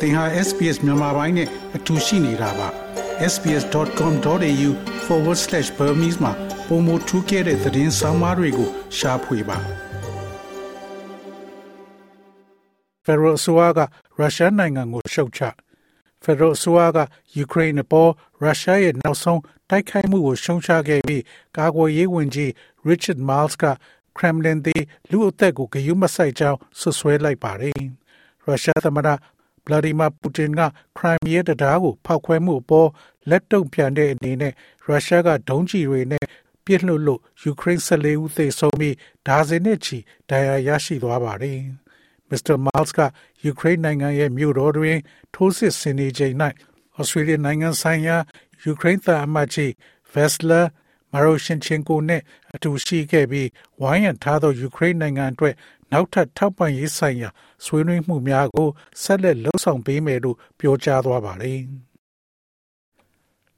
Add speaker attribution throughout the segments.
Speaker 1: သင်ဟာ SPS မြန်မာပိုင်းနဲ့အတူရှိနေတာပါ sbs.com.au/burmese မှာပုံမထူးခဲ့တဲ့သတင်းစာမားတွေကိုရှားဖွေပါ Federal ဆိုကရုရှားနိုင်ငံကိုရှုတ်ချ Federal ဆိုကယူကရိန်းပေါ်ရုရှားရဲ့နောက်ဆုံးတိုက်ခိုက်မှုကိုရှုံချခဲ့ပြီးကာကွယ်ရေးဝန်ကြီး Richard Marles က Kremlin သည်လူအသက်ကိုဂရုမစိုက်ကြောင်းဆွဆွဲလိုက်ပါတယ်။ရုရှားသမ္မတ ဗလာဒီမာပူတင်ကခရိုင်မီးယားတရားကိုဖောက်ခွဲမှုအပေါ်လက်တုံ့ပြန်တဲ့အနေနဲ့ရုရှားကဒုံးကျည်တွေနဲ့ပြစ်လွတ်လို့ယူကရိန်း14ဦးသေဆုံးပြီးဒါဇင်နဲ့ချီဒဏ်ရာရရှိသွားပါတယ်။ Mr. Miles ကယူကရိန်းနိုင်ငံရဲ့မြို့တော်တွင်ထိုးစစ်ဆင်နေချိန်၌ဩစတြေးလျနိုင်ငံဆိုင်ရာယူကရိန်းသားအမတ်ကြီး Vesla မာရိုရှင်ချင်ကိုနဲ့အတူရှိခဲ့ပြီးဝိုင်းရံထားသောယူကရိန်းနိုင်ငံအတွက် နောက်ထပ်ထောက်ပံ့ရေးဆိုင်ရာဆွေးနွေးမှုများကိုဆက်လက်လှုံ့ဆော်ပေးမယ်လို့ပြောကြားသွားပါတယ်။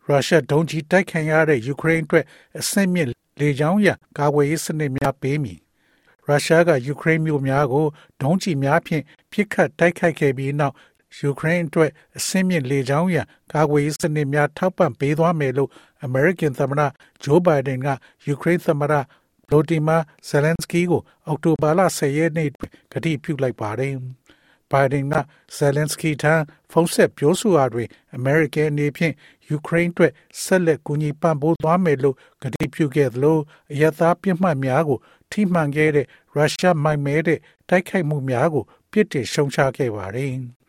Speaker 1: ရုရှားဒုံးကျည်တိုက်ခိုက်ရတဲ့ယူကရိန်းအတွက်အဆင့်မြင့်လေကြောင်းရန်ကာကွယ်ရေးစနစ်များပေးမည်။ရုရှားကယူကရိန်းမြို့များကိုဒုံးကျည်များဖြင့်ပစ်ခတ်တိုက်ခိုက်ခဲ့ပြီးနောက်ယူကရိန်းအတွက်အဆင့်မြင့်လေကြောင်းရန်ကာကွယ်ရေးစနစ်များထောက်ပံ့ပေးသွားမယ်လို့အမေရိကန်သမ္မတဂျိုးဘိုင်ဒန်ကယူကရိန်းသမ္မတဗ လိုဒီမာဇယ်လန်စကီကိုအောက်တိုဘာလ10ရက်နေ့ကတိပြုလိုက်ပါတယ်။ဘိုင်ဒန်ကဇယ်လန်စကီထံဖုန်းဆက်ပြောဆိုရာတွင်အမေရိကန်အနေဖြင့်ယူကရိန်းအတွက်ဆက်လက်ကူညီပံ့ပိုးသွားမယ်လို့ကတိပြုခဲ့သလိုအယက်သားပြစ်မှတ်များကိုထိမှန်ခဲ့တဲ့ရုရှားမိုက်မဲတဲ့တိုက်ခိုက်မှုများကိုပြစ်တင်ရှုံချခဲ့ပါတယ်။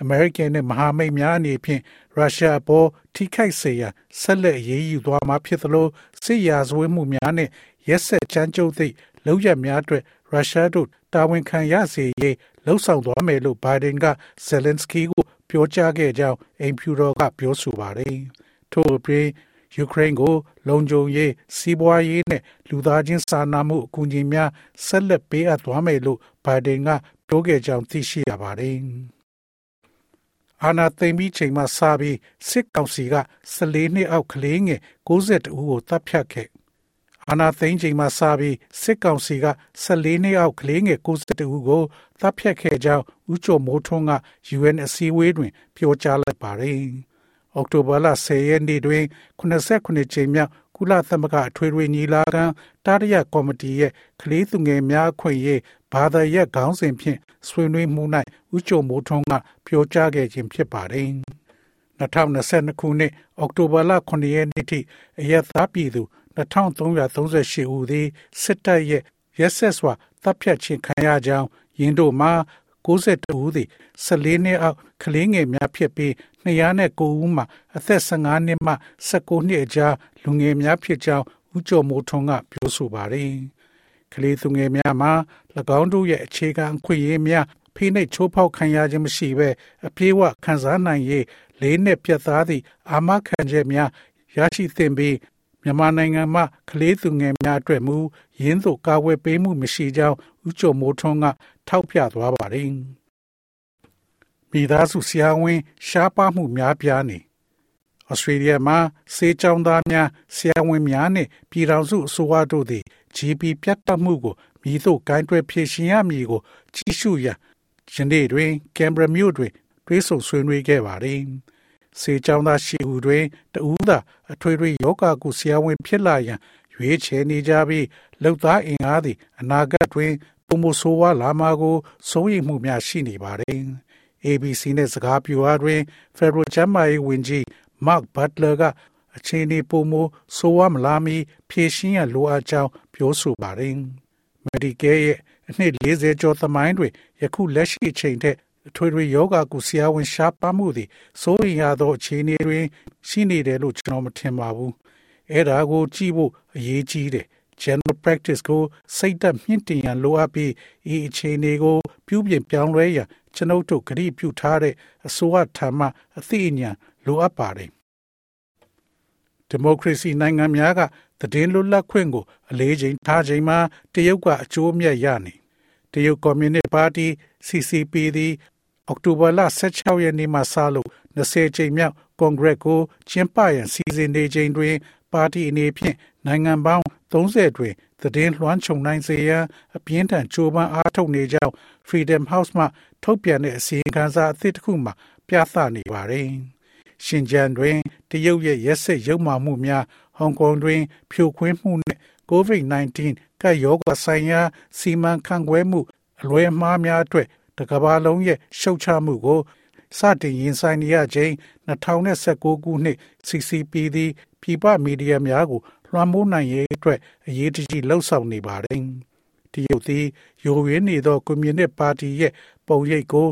Speaker 1: အမေရိကန်နဲ့မဟာမိတ်များအနေဖြင့်ရုရှားအပေါ်ထိခိုက်စေရန်ဆက်လက်အရေးယူသွားမှာဖြစ်သလိုစစ်ရာဇဝတ်မှုများနဲ့ ရက်ဆက်ချမ်းကျုပ်သည့်လောက်ရများအတွက်ရုရှားတို့တာဝန်ခံရစေရေးလှုံ့ဆော်သွားမယ်လို့ဘိုင်ဒန်ကဇယ်လန်စကီကိုပြောကြားခဲ့ကြောင်းအိမ်ဖြူတော်ကပြောဆိုပါတယ်။ထို့အပြင်ယူကရိန်းကိုလုံခြုံရေးစီးပွားရေးနဲ့လူသားချင်းစာနာမှုအကူအညီများဆက်လက်ပေးအပ်သွားမယ်လို့ဘိုင်ဒန်ကပြောခဲ့ကြောင်းသိရှိရပါတယ်။အာဏာသိမ်းပြီးချိန်မှစပြီးစစ်ကောင်စီက14နှစ်အောက်ကလေးငယ်62ဦးကိုတပ်ဖြတ်ခဲ့ အာဏာသိမ်းချိန်မှစပြီးစစ်ကောင်စီက14နှစ်အောက်ကလေးငယ်62ဦးကိုတပ်ဖြတ်ခဲ့ကြောင်းဦးကျော်မိုးထွန်းက UN အစည်းအဝေးတွင် ပြောကြားလိုက်ပါတယ်။အောက်တိုဘာလ10ရက်နေ့တွင်89ကြိမ်မြောက်ကုလသမဂ္ဂအထွေထွေညီလာခံတာရရကော်မတီရဲ့ကလေးသူငယ်များအခွင့်အရေးဘာသာရပ်ခေါင်းစဉ်ဖြင့်ဆွေးနွေးမှု၌ဦးကျော်မိုးထွန်းကပြောကြားခဲ့ခြင်းဖြစ်ပါတယ်။2022ခုနှစ်အောက်တိုဘာလ9ရက်နေ့ထိအရက်သားပြည်သူ 2338ဦးသည်စစ်တပ်ရဲ့ရက်ဆက်စွာတပ်ဖြတ်ခြင်းခံရကြောင်းရင်းတို့မှာ62ဦးသည်14နှစ်အောက်ကလေးငယ်များဖြစ်ပြီး209ဦးမှာအသက်15နှစ်မှ19နှစ်အကြားလူငယ်များဖြစ်ကြောင်းဦးကျော်မိုးထွန်းကပြောဆိုပါတယ်။ကလေးသူငယ်များမှာ၎င်းတို့ရဲ့အခြေခံအခွင့်အရေးများဖိနှိပ်ချိုးဖောက်ခံရခြင်းမရှိဘဲအပြေးဝခံစားနိုင်ရေးလေးနဲ့ပြတ်သားသည့်အာမခံချက်များရရှိသင့်ပြီး မြန်မာနိုင်ငံမှာကလေးသူငယ်များအတွက်မူရင်းသို့ကာဝယ်ပေးမှုမရှိကြောင်းဦးကျော်မိုးထွန်းကထောက်ပြသွားပါတယ်။မိသားစုဆရာဝန်ရှားပါမှုများပြားနေဩစတြေးလျမှာစေချောင်းသားများဆရာဝန်များနှင့်ပြည်ထောင်စုအစိုးရတို့သည် GP ပြတ်တက်မှုကိုမြည်သို့ဂိုင်းတွယ်ဖြည့်ရှင်ရမည်ကိုကြီးစုရန်ယနေ့တွင်ကင်ဘရာမြို့တွင်တွေးဆုံဆွေးနွေးခဲ့ပါတယ်။ စေချောင်းသားရှိဟုတွင်တဦးသာအထွေထွေယောဂကုဆရာဝန်ဖြစ်လာရန်ရွေးချယ်နေကြပြီးလောက်သားအင်အားသည်အနာဂတ်တွင်ပုံမဆိုးဝါးလာမှာကိုစိုးရိမ်မှုများရှိနေပါတယ်။ ABC နဲ့စကားပြောအားတွင် Federal ကျန်းမာရေးဝန်ကြီး Mark Butler ကအခြေအနေပုံမဆိုးဝါးမလာမီဖြည့်ရှင်းရလိုအပ်ကြောင်းပြောဆိုပါတယ်။ Medicare ရဲ့အနှစ်40ကျော်သမိုင်းတွင်ယခုလက်ရှိအချိန်ထက်အ ထွေထွေယောဂကုဆရာဝန်ရှားပါမှုသည်စိုးရိမ်ရသောအခြေအနေတွင်ရှိနေတယ်လို့ကျွန်တော်မထင်ပါဘူး။အဲ့ဒါကိုကြည့်ဖို့အရေးကြီးတယ်။ general practice ကိုစိတ်သက်မြင့်တင်ရန်လိုအပ်ပြီးဤအခြေအနေကို ပြုပြင်ပြောင်းလဲရန်ကျွန်ုပ်တို့ကြိပြုထားတဲ့အစိုးရထံမှအသိဉာဏ်လိုအပ်ပါတယ်။ဒီမိုကရေစီနိုင်ငံများကသတင်းလွတ်လပ်ခွင့်ကိုအလေးချိန်ထားချိန်မှာတရုတ်ကအကျိုးအမြတ်ရနေတရုတ်ကွန်မြူနစ်ပါတီ CCP သည် အောက်တိုဘာလ16ရက်နေ့မှစလို့20ကြိမ်မြောက်ကွန်ဂရက်ကိုကျင်းပရန်စီစဉ်နေချိန်တွင် ပါတီအနေဖြင့်နိုင်ငံပေါင်း30တွင်သတင်းလွှမ်းခြုံနိုင်စေရန်အပြင်းထန်ကြိုးပမ်းအားထုတ်နေကြောင်း Freedom House မှထုတ်ပြန်တဲ့အစီရင်ခံစာအသစ်တစ်ခုမှာပြသနေပါတယ်။ရှင်ကျန်တွင်တရုတ်ရဲ့ရက်စက်ရုံမှမှုများဟောင်ကောင်တွင် ဖြိုခွင်းမှုနှင့် COVID-19 ကပ်ရောဂါဆိုင်ရာစီမံခန့်ခွဲမှုအလွဲမှားများအတွက်တ ကမ္ဘာလုံးရဲ့ရှုတ်ချမှုကိုစတင်ရင်ဆိုင်နေရခြင်း2019ခုနှစ် CCP သည်ပြည်ပမီဒီယာများကိုလွှမ်းမိုးနိုင်ရေးအတွက်အရေးတကြီးလှုံ့ဆော်နေပါတယ်။တရုတ်သည်ယိုယွင်းနေသောကွန်မြူနစ်ပါတီရဲ့ပုံရိပ်ကို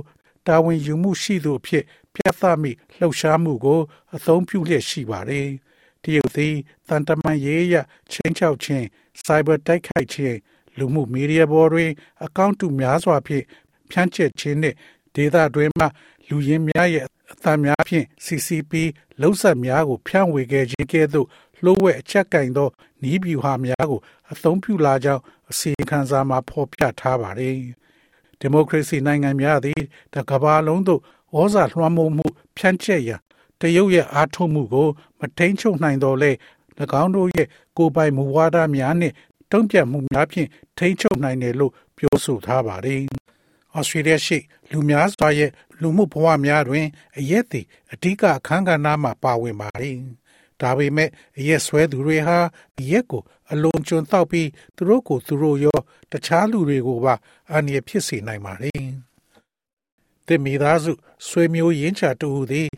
Speaker 1: တာဝန်ယူမှုရှိသူအဖြစ်ပြသမိလှုပ်ရှားမှုကို အသုံးပြုလျက်ရှိပါတယ်။တရုတ်သည်တန်တမန်ရေးရချင်းချောက်ခြင်း cyber တိုက်ခိုက်ခြင်းလူမှုမီဒီယာပေါ်တွင်အကောင့်တူများစွာဖြင့် ဖြန့်ကျက်ခြင်းနှင့်ဒေသတွင်မှလူရင်းများရဲ့အသံများဖြင့် CCP လှုပ်ဆက်များကိုဖြန့်ဝေခဲ့ခြင်းကဲ့သို့လှိုးဝဲအချက်ကင်သောနီးဗျူဟာများကိုအသုံးပြုလာကြောင်းအစီရင်ခံစာမှာဖော်ပြထားပါတယ်။ဒီမိုကရေစီနိုင်ငံများသည်တကမ္ဘာလုံးသို့ဩဇာလွှမ်းမိုးမှုဖြန့်ကျက်ရန်တရုတ်ရဲ့အားထုတ်မှုကို မထိန်ချုပ်နိုင်တော့လဲ၎င်းတို့ရဲ့ကိုယ်ပိုင်မူဝါဒများနှင့်တုံ့ပြန်မှုများဖြင့်ထိန်းချုပ်နိုင်တယ်လို့ပြောဆိုထားပါတယ်။ ဩစတြေးလျရှိလူများစွာရဲ့လူမှုဘဝများတွင်အရက်သည်အဓိကအခန်းကဏ္ဍမှာပါဝင်ပါတယ်။ဒါပေမဲ့အရက်ဆွဲသူတွေဟာအရက်ကိုအလွန်ကျွံတောက်ပြီးသူတို့ကိုသူတို့ရောတခြားလူတွေကိုပါအန္တရာယ်ဖြစ်စေနိုင်ပါတယ်။တမိသားစုဆွေမျိုးရင်းချတူသည်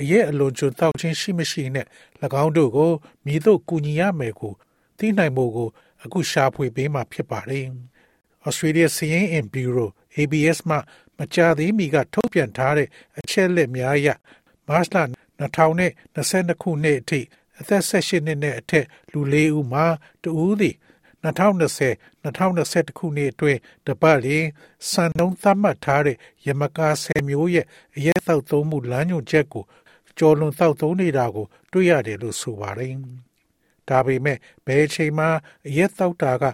Speaker 1: အရက်အလွန်ကျွံတောက်ခြင်းရှိမရှိနဲ့၎င်းတို့ကိုမိတို့ကူညီရမယ်ကိုသိနိုင်ဖို့ကို အခုရှာဖွေပေးမှာဖြစ်ပါတယ်။ Australia Seeing in Bureau ABS မှမကြာသေးမီကထုတ်ပြန်ထားတဲ့အချက်လက်များအရမတ်လ2022ခုနှစ်အထိအသက်18နှစ်နဲ့အထက်လူ၄ဦးမှာတဦးသည်2020 2021ခုနှစ်အတွင်းတပတ်လျင်စံနှုန်းသတ်မှတ်ထားတဲ့ယမကာ10မျိုးရဲ့အရက်သောက်သုံးမှုလမ်းညွှန်ချက်ကိုကျော်လွန်သောက်သုံးနေတာကို တွေ့ရတယ်လို့ဆိုပါတယ်။ဒါပေမဲ့ဘယ်အချိန်မှအရက်သောက်တာက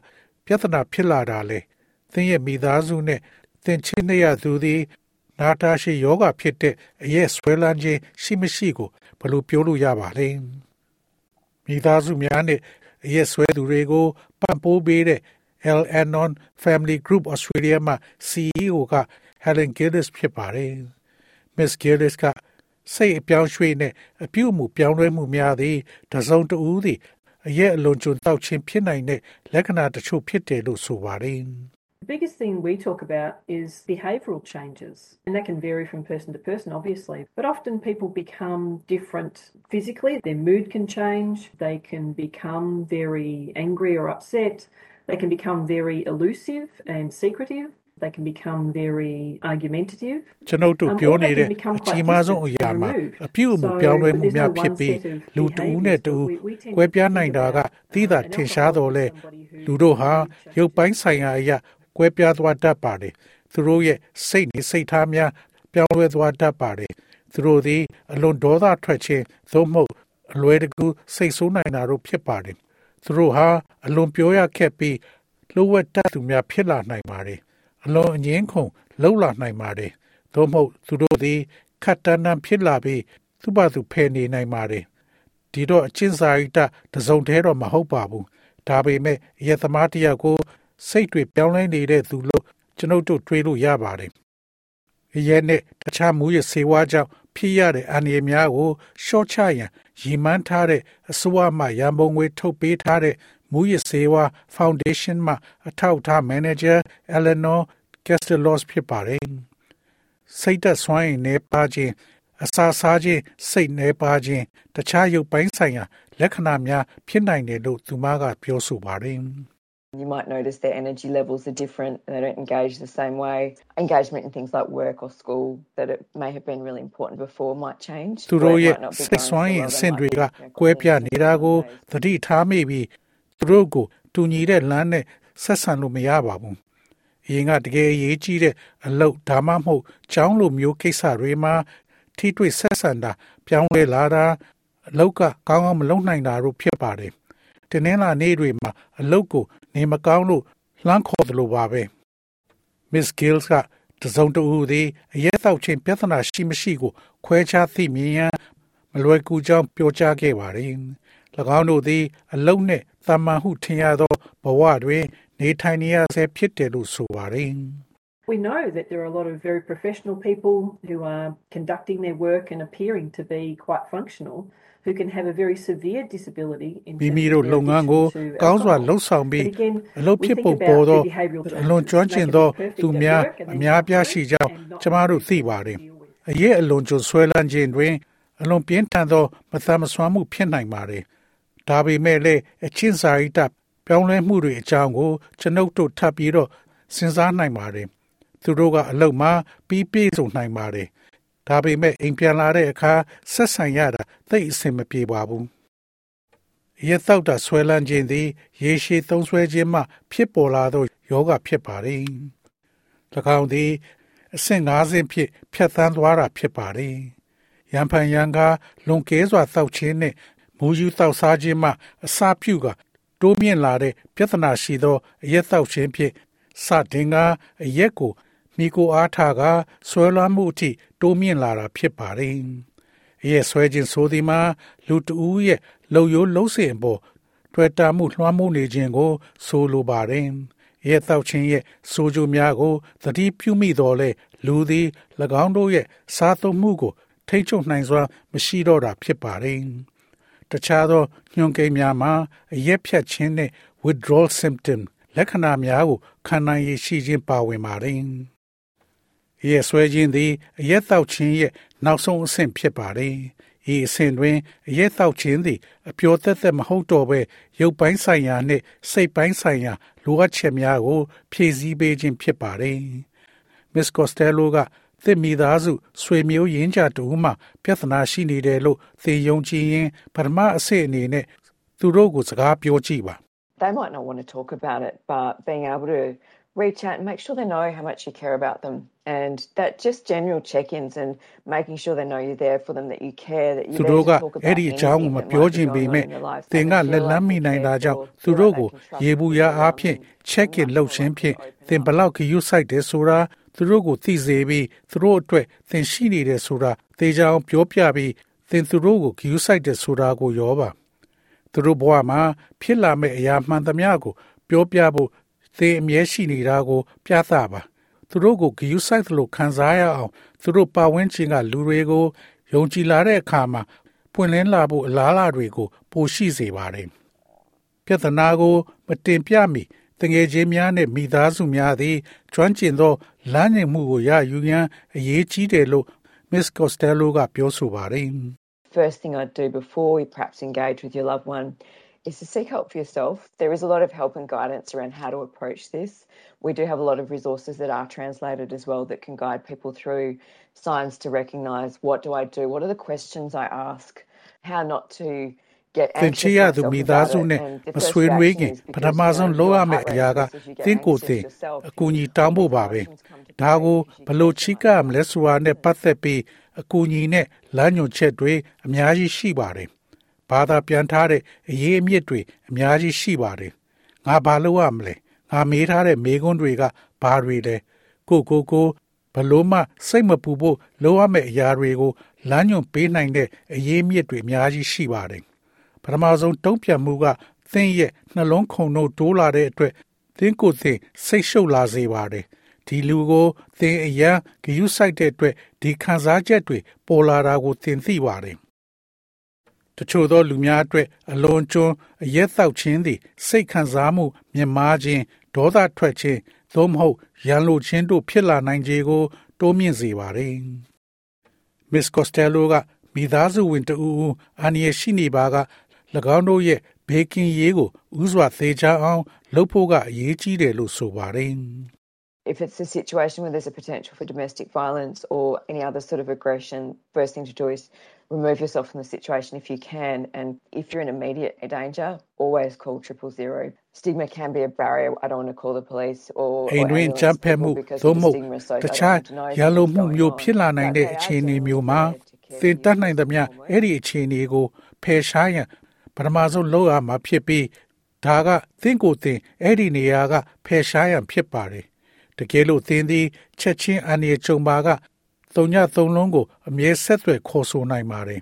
Speaker 1: ပြဿနာဖြစ်လာတာလဲ။သင်ရဲ့မိသားစုနဲ့ သင်ချင်းနေရသူသည်နာတာရှိယောဂဖြစ်တဲ့အရက်ဆွဲလန်းခြင်းရှိမရှိကိုဘယ်လိုပြောလို့ရပါလဲ။မိသားစုများနဲ့အရက်ဆွဲသူတွေကိုပံ့ပိုးပေးတဲ့ L Anon Family Group Australia မှာ CEO က Helen Gillis ဖြစ်ပါတယ်။ Miss Gillis ကစိတ်အပြောင်းရွှေ့နဲ့အပြုအမူပြောင်းလဲမှုများသည်တစုံတဦးသည်အရက်အလွန်ကျွံတောက်ခြင်းဖြစ်နိုင်တဲ့လက္ခဏာတချို့ဖြစ်တယ်လို့ဆိုပါတယ်။
Speaker 2: The biggest thing we talk about is behavioural changes, and that can vary from person to person, obviously. But often people become different physically, their mood can change, they can become very angry or upset, they can become very elusive and secretive. They can become very argumentative.
Speaker 1: ကျွန်ုပ်တို့ပြောနေတဲ့အကြီးမားဆုံးအရာမှာအပြုအမူပြောင်းလဲမှုများဖြစ်ပြီးလူတဦးနဲ့တဦးကွဲပြားနိုင်တာကသိတာထင်ရှားတော်လဲလူတို့ဟာရုပ်ပိုင်းဆိုင်ရာအရာ ကွဲပြားသွားတတ်ပါတယ်သူတို့ရဲ့စိတ်နေစိတ်ထားများပြောင်းလဲသွားတတ်ပါတယ်သူတို့သည်အလွန်ဒေါသထွက်ခြင်းသို့မဟုတ်အလွယ်တကူစိတ်ဆိုးနိုင်တာတို့ဖြစ်ပါတယ်သူတို့ဟာအလွန်ပြောရခက်ပြီးလှုပ်ဝက်တတ်သူများဖြစ်လာနိုင်ပါတယ်အလွန်အငင်းခုန်လှုပ်လာနိုင်ပါတယ်သို့မဟုတ်သူတို့သည်ခတ်တန်းတန်းဖြစ်လာပြီးသူ့ဘာသူဖယ်နေနိုင်ပါတယ်ဒီတော့အချင်းစာရိတတစုံသေးတော့မဟုတ်ပါဘူးဒါပေမဲ့ရသမားတယောက်ကို စိတ်တွေပြောင်းလဲနေတဲ့သူလို့ကျွန်ုပ်တို့တွေးလို့ရပါတယ်။ရဲနဲ့တခြားမူရစေဝါကြောင့်ဖြစ်ရတဲ့အန္တရာယ်များကိုရှော့ချရန်ရည်မှန်းထားတဲ့အစိုးရမှရန်ပုံငွေထုတ်ပေးထားတဲ့မူရစေဝါ Foundation မှအထောက်အထားမန်နေဂျာ Eleanor Castellos ဖြစ်ပါတယ်။စိတ်သက်စွမ်းရည်နေပါခြင်းအစာစားခြင်းစိတ်နေပါခြင်းတခြားရုပ်ပိုင်းဆိုင်ရာလက္ခဏာများဖြစ်နိုင်တယ်လို့သူမကပြောဆိုပါတယ်။
Speaker 3: You might notice their energy levels are different and they don't engage the same way. Engagement in things like work or school that it may have been really important before might change.
Speaker 1: သူတို့ရဲ့စိတ်ဆွမ်းရည်အဆင့်တွေကကွဲပြားနေတာကိုသတိထားမိပြီးသူတို့ကိုတူညီတဲ့လမ်းနဲ့ဆက်ဆံလို့မရပါဘူး။အရင်ကတကယ်အရေးကြီးတဲ့အလုပ်ဒါမှမဟုတ်ကျောင်းလိုမျိုးကိစ္စတွေမှာထိတွေ့ဆက်ဆံတာပြောင်းလဲလာတာအလောက်ကကောင်းကောင်းမလုပ်နိုင်တာတို့ဖြစ်ပါတယ်။ တနင်္လာနေ့တွေမှာအလုတ်ကိုနေမကောင်းလို့လှမ်းခေါ်သလိုပါပဲ Miss Gills ကတစုံတဦးသည်အရက်သောက်ခြင်းပြဿနာရှိမရှိကို ခွဲခြားသိမြင်ရန်မလွယ်ကူကြောင်းပြောကြားခဲ့ပါတယ်၎င်းတို့သည် အလုတ်နှင့်တာမန်ဟုထင်ရသောဘဝတွင်နေထိုင်နေရဆဲဖြစ်တယ်လို့ဆိုပါတယ်
Speaker 2: We know that there are a lot of very professional people who are conducting their work and appearing to be quite functional who can have a very severe disability in
Speaker 1: မိ
Speaker 2: terms
Speaker 1: မိ
Speaker 2: of
Speaker 1: တို့
Speaker 2: their
Speaker 1: လုပ်ငန်းကို
Speaker 2: addiction to
Speaker 1: ကောင်းစွာ
Speaker 2: alcohol.
Speaker 1: လှုပ်ဆောင်ပြီး
Speaker 2: But again,
Speaker 1: အလုပ်
Speaker 2: we
Speaker 1: ဖြစ်
Speaker 2: think
Speaker 1: ပုံ
Speaker 2: about
Speaker 1: ပေါ်သော
Speaker 2: the behavioural
Speaker 1: အလွန်
Speaker 2: changes
Speaker 1: ကျွမ်းကျင်
Speaker 2: that
Speaker 1: သော
Speaker 2: can be perfect
Speaker 1: သူ
Speaker 2: at
Speaker 1: များ
Speaker 2: work and
Speaker 1: အ
Speaker 2: then
Speaker 1: များ
Speaker 2: not
Speaker 1: ပြားရှိကြောင်း
Speaker 2: and not
Speaker 1: ကျမတို့သိ
Speaker 2: easy to
Speaker 1: ပါတယ်
Speaker 2: deal with.
Speaker 1: အရေးအလွန်ကျွံဆွဲလန်းခြင်းတွင် အလွန်ပြင်းထန်သောမသမစွမ်းမှုဖြစ်နိုင်ပါတယ်ဒါပေမဲ့လည်းအချင်းစာရိတ္တပြောင်းလဲမှုတွေအကြောင်းကိုကျွန်ုပ်တို့ထပ်ပြီးတော့စဉ်းစားနိုင်ပါတယ်သူတို့ကအလုပ်မှာပြီးပြည့်စုံနိုင်ပါတယ် ဒါပေမဲ့အိမ်ပြန်လာတဲ့အခါဆက်ဆံရတာသိပ်အဆင်မပြေပါဘူးရသောက်တာဆွဲလန်းခြင်းသည်ရေရှည်သုံးဆွဲခြင်းမှဖြစ်ပေါ်လာသောယောဂဖြစ်ပါတယ်၎င်းသည်အဆင့်၅ဆင့်ဖြင့်ဖြတ်သန်းသွားတာဖြစ်ပါတယ်ရံဖန်ရံကားလွန်ကဲစွာသောက်ခြင်းနှင့်မူယူသောက်စားခြင်းမှအစာပြုကတိုးမြင့်လာတဲ့ပြဿနာရှိသောအရက်သောက်ခြင်းဖြင့်စတင်ကအရက်ကို မိကိုအားထားကဆွဲလွှမ်းမှုအထိတိုးမြင့်လာတာဖြစ်ပါတယ်။အရက်ဆွဲခြင်းဆိုသည်မှာလူတဦးရဲ့လုံယိုးလုံးစင်အပေါ်တွေ့တာမှုလွှမ်းမိုးနေခြင်းကို ဆိုလိုပါတယ်။ရဲတောက်ခြင်းရဲ့ဆိုကြများကိုသတိပြုမိတော်လဲလူသည်၎င်းတို့ရဲ့စားသုံးမှုကို ထိမ့်ချုပ်နိုင်စွာမရှိတော့တာဖြစ်ပါတယ်။တခြားသောညွှန်ကိန်းများမှာအရက်ဖြတ်ခြင်းနဲ့ withdrawal symptom လက္ခဏာများကိုခံနိုင်ရရှိခြင်းပါဝင်ပါတယ်။ ရဲဆွဲခြင်းသည်အရက်တောက်ခြင်းရဲ့နောက်ဆုံးအဆင့်ဖြစ်ပါတယ်။ဤအဆင့်တွင်အရက်တောက်ခြင်းသည်အပျော်သက်သက်မဟုတ်တော့ဘဲရုပ်ပိုင်းဆိုင်ရာနှင့်စိတ်ပိုင်းဆိုင်ရာလိုအပ်ချက်များကို ဖြည့်ဆည်းပေးခြင်းဖြစ်ပါတယ်။ Miss Costello ကသစ်မိသားစုဆွေမျိုးရင်းကြတူမှပြဿနာရှိနေတယ်လို့သင်ယုံကြည်ရင်ပထမအဆင့်အနေနဲ့သူတို့ကိုစကားပြောကြည့်ပါ
Speaker 3: They might not want to talk about it, but being able to reach out and make sure they know how much you care about them. And that just general check ins and making sure they know you're there for them, that you care, that
Speaker 1: သူ
Speaker 3: you're
Speaker 1: တို့
Speaker 3: there
Speaker 1: က
Speaker 3: to talk
Speaker 1: အဲ့
Speaker 3: about
Speaker 1: ဒီအကြောင်းကို
Speaker 3: anything
Speaker 1: မ
Speaker 3: that
Speaker 1: ပြော
Speaker 3: might
Speaker 1: ခြင်း
Speaker 3: be
Speaker 1: ပေ
Speaker 3: going
Speaker 1: မဲ့
Speaker 3: on in their lives.
Speaker 1: သင်က
Speaker 3: They can
Speaker 1: လက်
Speaker 3: feel
Speaker 1: လန်း
Speaker 3: like
Speaker 1: မိ
Speaker 3: you
Speaker 1: နိုင်တာ
Speaker 3: care
Speaker 1: ကြောင့်
Speaker 3: or
Speaker 1: သူ
Speaker 3: feel
Speaker 1: တို့
Speaker 3: like
Speaker 1: ကို
Speaker 3: they can trust
Speaker 1: ရေ
Speaker 3: you
Speaker 1: ဘူး
Speaker 3: with
Speaker 1: ရ
Speaker 3: your
Speaker 1: အားဖြင့်
Speaker 3: belongings.
Speaker 1: check in
Speaker 3: And
Speaker 1: လုပ်
Speaker 3: much
Speaker 1: ခြင်း
Speaker 3: more
Speaker 1: ဖြင့်
Speaker 3: likely to
Speaker 1: သင်
Speaker 3: open
Speaker 1: ဘ
Speaker 3: up.
Speaker 1: လောက်ခယူဆိုင်တယ်ဆိုတာသူတို့ကိုသိစေပြီးသူတို့အတွက်သင်ရှိနေတယ်ဆိုတာသေချာအောင်ပြောပြပြီးသင်သူတို့ကိုခယူဆိုင်တယ်ဆိုတာကိုရောပါသူတို့ဘဝမှာဖြစ်လာမယ့်အရာမှန်သမျှကိုပြောပြဖို့ သင်အမြဲရှိနေတာကို ပြသပါသူတို့ကိုဂယူဆိုင်သလိုခံစားရအောင်သူတို့ပါဝင်ခြင်းကလူတွေကိုယုံကြည်လာတဲ့အခါမှာပွင့်လင်းလာဖို့အလားအလာတွေကို ပိုရှိစေပါတယ်ပြဿနာကို မတင်ပြမီတငယ်ချင်းများနဲ့မိသားစုများသည်ကျွမ်းကျင်သောလမ်းညွှန်မှုကိုရယူရန်အရေးကြီးတယ်လို့ Miss Costello ကပြောဆိုပါတယ်
Speaker 3: First thing I'd do before we perhaps engage with your loved one is to seek help for yourself. There is a lot of help and guidance around how to approach this. We do have a lot of resources that are translated as well that can guide people through signs to recognise what do I do, what are the questions I ask, how not to get
Speaker 1: သင်
Speaker 3: anxious
Speaker 1: ချစ်ရသူ
Speaker 3: myself
Speaker 1: မိသား
Speaker 3: about
Speaker 1: စု
Speaker 3: it.
Speaker 1: နဲ့
Speaker 3: And the
Speaker 1: မ
Speaker 3: first
Speaker 1: ဆွေးနွေး
Speaker 3: reaction
Speaker 1: ခင်
Speaker 3: is
Speaker 1: ပ
Speaker 3: because
Speaker 1: ထမဆုံး
Speaker 3: your
Speaker 1: လုပ်ရ
Speaker 3: heart
Speaker 1: မယ့်
Speaker 3: rate
Speaker 1: အရာက
Speaker 3: increases, you get
Speaker 1: သင်ကိုယ်သင်
Speaker 3: anxious yourself,
Speaker 1: အကူအညီ
Speaker 3: you-
Speaker 1: တောင်းဖို့ပါပဲ
Speaker 3: emotions come to
Speaker 1: ဒါကို
Speaker 3: play
Speaker 1: ဘလို့ချိကရမလဲဆိုတာနဲ့ပတ်သက်ပြီးအကူအညီနဲ့လမ်းညွှန်ချက်တွေအများကြီးရှိပါတယ် ဘာသာပြန်ထားတဲ့အရေးအမြစ်တွေအများကြီးရှိပါတယ်ငါဘာလုပ်ရမလဲငါမေးထားတဲ့မေးခွန်းတွေကဘာတွေလဲကိုကိုကိုဘလို့မှစိတ်မပူဖို့လိုရမယ့်အရာတွေကိုလမ်းညွှန်ပေးနိုင်တဲ့အရေးအမြစ်တွေအများကြီးရှိပါတယ်ပထမဆုံးတုံ့ပြန်မှုကသင်ရဲ့နှလုံးခုန်တို့တိုးလာတဲ့အတွက်သင်ကိုယ်သင်စိတ်ရှုပ်လာစေပါတယ်ဒီလူကိုသင်အရန်ဂယုစိုက်တဲ့အတွက်ဒီခံစားချက်တွေပေါ်လာတာကိုသင်သိပါတယ် တချို့သောလူများအတွက်အလွန်ကျွန်းအရက်သောက်ခြင်းသည် စိတ်ခံစားမှုမြင်မာခြင်းဒေါသထွက်ခြင်းသို့မဟုတ်ရန်လိုခြင်းတို့ဖြစ်လာနိုင်ခြေကို တိုးမြင့်စေပါတယ်။ Miss Costello ကမိသားစုဝင်တဦးဦးအန္တရာယ်ရှိနေပါက၎င်းတို့ရဲ့ဘေးကင်းရေးကိုဥစွာသေချာအောင်လုပ်ဖို့ကအရေးကြီးတယ်လို့ဆိုပါတယ်။
Speaker 3: if it's a situation where there's a potential for domestic violence or any other sort of aggression, first thing to do is remove yourself from the situation if you can. And if you're in immediate danger, always call triple zero. Stigma can be a barrier. I don't want to call the police or,
Speaker 1: အိ
Speaker 3: or
Speaker 1: မ်တွင်
Speaker 3: ambulance
Speaker 1: ကြမ်းဖက်မှု
Speaker 3: people because
Speaker 1: သို့
Speaker 3: the
Speaker 1: မဟုတ်
Speaker 3: stigma is so
Speaker 1: တ
Speaker 3: I
Speaker 1: ခြား
Speaker 3: don't want to know
Speaker 1: ရန်လိုမှု
Speaker 3: something's
Speaker 1: မျိုး
Speaker 3: going
Speaker 1: ဖြစ်လာ
Speaker 3: on.
Speaker 1: နိုင်
Speaker 3: But
Speaker 1: တဲ့
Speaker 3: they are
Speaker 1: အခြေအနေ
Speaker 3: genuinely
Speaker 1: မျိုးမှာ
Speaker 3: there to care
Speaker 1: သင်
Speaker 3: for
Speaker 1: တတ်နိုင်သမျှ
Speaker 3: you.
Speaker 1: အဲ့ဒီအခြေအနေကိုဖယ်ရှားရန်ပထမဆုံးလုပ်ရမှာဖြစ်ပြီးဒါကသင်ကိုယ်သင်အဲ့ဒီနေရာကဖယ်ရှားရန်ဖြစ်ပါတယ်တကယ်လို့သင်သည်ချက်ချင်းအန္တရာယ်ကြုံပါက သုံးညသုံးလုံးကိုအမြဲဆက်သွယ်ခေါ်ဆိုနိုင်ပါတယ်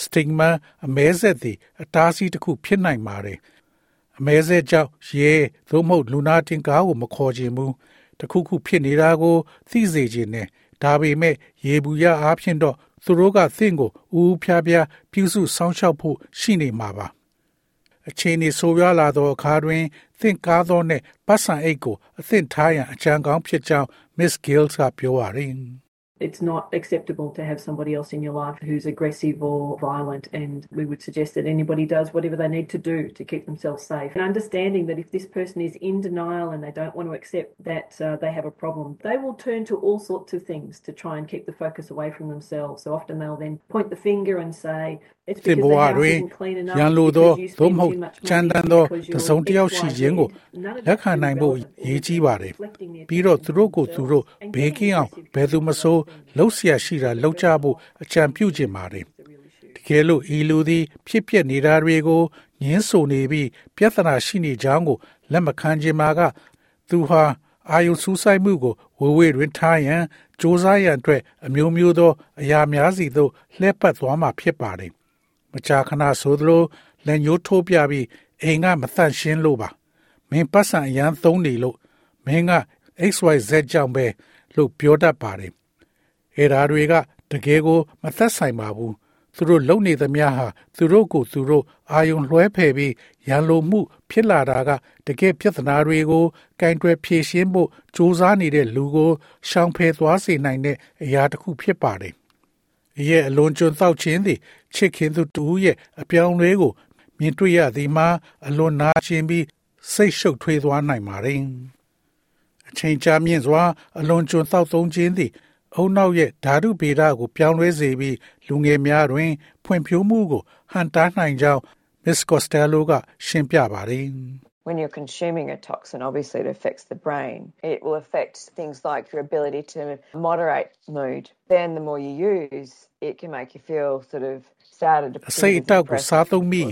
Speaker 1: စတစ်မာအမဲဆက်သည်အတားအဆီးတစ်ခုဖြစ်နိုင်ပါတယ်အမဲဆက်ကြောင့်ရဲသို့မဟုတ်လူနာတင်ကားကိုမခေါ်ခြင်းဘူးတခုခုဖြစ်နေတာကိုသိစေခြင်းနဲ့ဒါပေမဲ့ရေဘူးရအားဖြင့်တော့သူတို့ကသင်ကိုဦးဖျားဖျားပြုစုစောင့်ရှောက်ဖို့ရှိနေမှာပါအချိန်ဤဆိုးရွားလာသောအခါတွင်သင်ကားသောနှင့်ပတ်စံအိတ်ကိုအသင့်ထားရန်အကြံကောင်းဖြစ်ကြောင်း Miss Gills ကပြောပါရင်
Speaker 2: It's not acceptable to have somebody else in your life who's aggressive or violent, and we would suggest that anybody does whatever they need to do to keep themselves safe. And understanding that if this person is in denial and they don't want to accept that uh, they have a problem, they will turn to all sorts of things to try and keep the focus away from themselves. So often they'll then point the finger and say, it's because the house isn't clean enough,
Speaker 1: ရန်လိုသော
Speaker 2: because you
Speaker 1: သို့
Speaker 2: spend
Speaker 1: မဟုတ်
Speaker 2: too much
Speaker 1: ကြမ်း
Speaker 2: money,
Speaker 1: တမ်းသော
Speaker 2: because
Speaker 1: တ
Speaker 2: you're
Speaker 1: စုံတစ်ယောက်ရှိခြင်းကို
Speaker 2: XYZ. None of
Speaker 1: လက်
Speaker 2: that
Speaker 1: ခံ
Speaker 2: is
Speaker 1: နိုင်ဖို့
Speaker 2: relevant.
Speaker 1: ရည်ကြီးပါတယ်
Speaker 2: Reflecting their
Speaker 1: ပြီးတော့
Speaker 2: feelings
Speaker 1: သူတို့ကိုသူတို့
Speaker 2: themselves and
Speaker 1: ဘေးကင်းအောင်
Speaker 2: getting
Speaker 1: ဘယ်သူမဆို လှုပ်ရှားရှိတာလှုပ်ကြဖို့အကြံပြုခြင်းပါတယ်တကယ်လို့ဤလူသည် ဖြစ်ပျက်နေတာတွေကိုငင်းဆိုနေပြီးပြဿနာရှိနေကြောင်းကိုလက်မခံခြင်းမှာက သူဟာအာယုစူးစိုက်မှုကိုဝေဝေတွင်ထားရန်စ조사ရန်အတွက်အမျိုးမျိုးသော အရာများစီသို့လှည့်ပတ်သွားမှာဖြစ်ပါတယ်မကြာခဏဆိုသလိုလက်ညှိုးထိုးပြပြီးအိမ်ကမသန့်ရှင်းလို့ပါမင်းပတ်စံအရန်သုံးနေလို့မင်းက XYZ ကြောင့်ပဲလို့ပြောတတ်ပါတယ် အဲ့ဒါတွေကတကယ်ကိုမသက်ဆိုင်ပါဘူးသူတို့လုံနေသမျှဟာသူတို့ကိုသူတို့အာယုံလွှဲဖယ်ပြီးရန်လိုမှု ဖြစ်လာတာကတကယ်ပြဿနာတွေကိုကင်တွယ်ဖြေရှင်းဖို့စူးစမ်းနေတဲ့လူကိုရှောင်ဖယ်သွားစေနိုင်တဲ့အရာတစ်ခုဖြစ်ပါတယ်။ရဲ့အလွန်ကျွံသောက်ခြင်းသည်ချစ်ခင်သူတူရဲ့အပြောင်းလဲကိုမြင်တွေ့ရသည်မှာအလွန်နာကျင်ပြီးစိတ်ရှုပ်ထွေးသွားနိုင်ပါတယ်။အချိန်ကြာမြင့်စွာအလွန်ကျွံသောက်သုံးခြင်းသည် အုံနောက်ရဲ့ဓာတုဗေဒကိုပြောင်းလဲစေပြီးလူငယ်များတွင် ဖွံ့ဖြိုးမှုကိုဟန်တားနိုင်ကြောင်း Miss Costello ကရှင်းပြပါတယ်
Speaker 3: When you're consuming a toxin, obviously it affects the brain. It will affect things like your ability to moderate mood. Then the more you use, it can make you feel sort of sad and
Speaker 1: အစိတ်
Speaker 3: depressed.
Speaker 1: အတောက်ကိုစားသုံးပြီး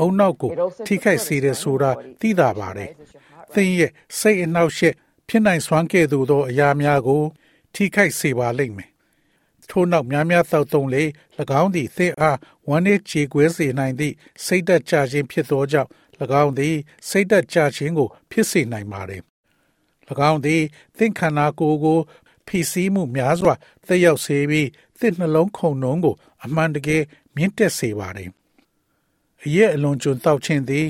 Speaker 1: အုံနောက်ကို
Speaker 3: It also
Speaker 1: ထိခိုက်
Speaker 3: puts
Speaker 1: စေတယ်ဆိုတာ
Speaker 3: cortisol in
Speaker 1: သိ
Speaker 3: your
Speaker 1: တာ
Speaker 3: body.
Speaker 1: ပါတယ်
Speaker 3: It raises your heart
Speaker 1: သင်ရဲ့စိတ်အနှောက်အယှက်ဖြစ်နိုင်စွမ်းကဲ့သို့သောအရာများကို ထိခိုက်စေပါလိမ့်မယ်ထို့နောက်များများသောက်သုံးလေ၎င်းသည်သင်အားဝမ်းနည်းကြေကွဲစေနိုင်သည့်စိတ်သက်ကြခြင်းဖြစ်သောကြောင့်၎င်းသည်စိတ်သက်ကြခြင်းကို ဖြစ်စေနိုင်ပါတယ်၎င်းသည်သင်ခန္ဓာကိုယ်ကိုဖိစီးမှုများစွာသက်ရောက်စေပြီးသင်နှလုံးခုန်နှုံးကို အမှန်တကယ်မြင့်တက်စေပါတယ်အရက်အလွန်ကျွံတောက်ခြင်းသည်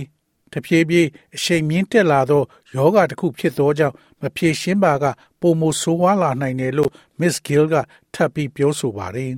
Speaker 1: တဖြည်းဖြည်းအရှိန်မြင့်တက်လာသောယောဂတစ်ခုဖြစ်သောကြောင့်မဖြေရှင်းပါကပုံမဆိုးဝါးလာနိုင်တယ်လို့ Miss Gill ကထပ်ပြီးပြောဆိုပါတယ်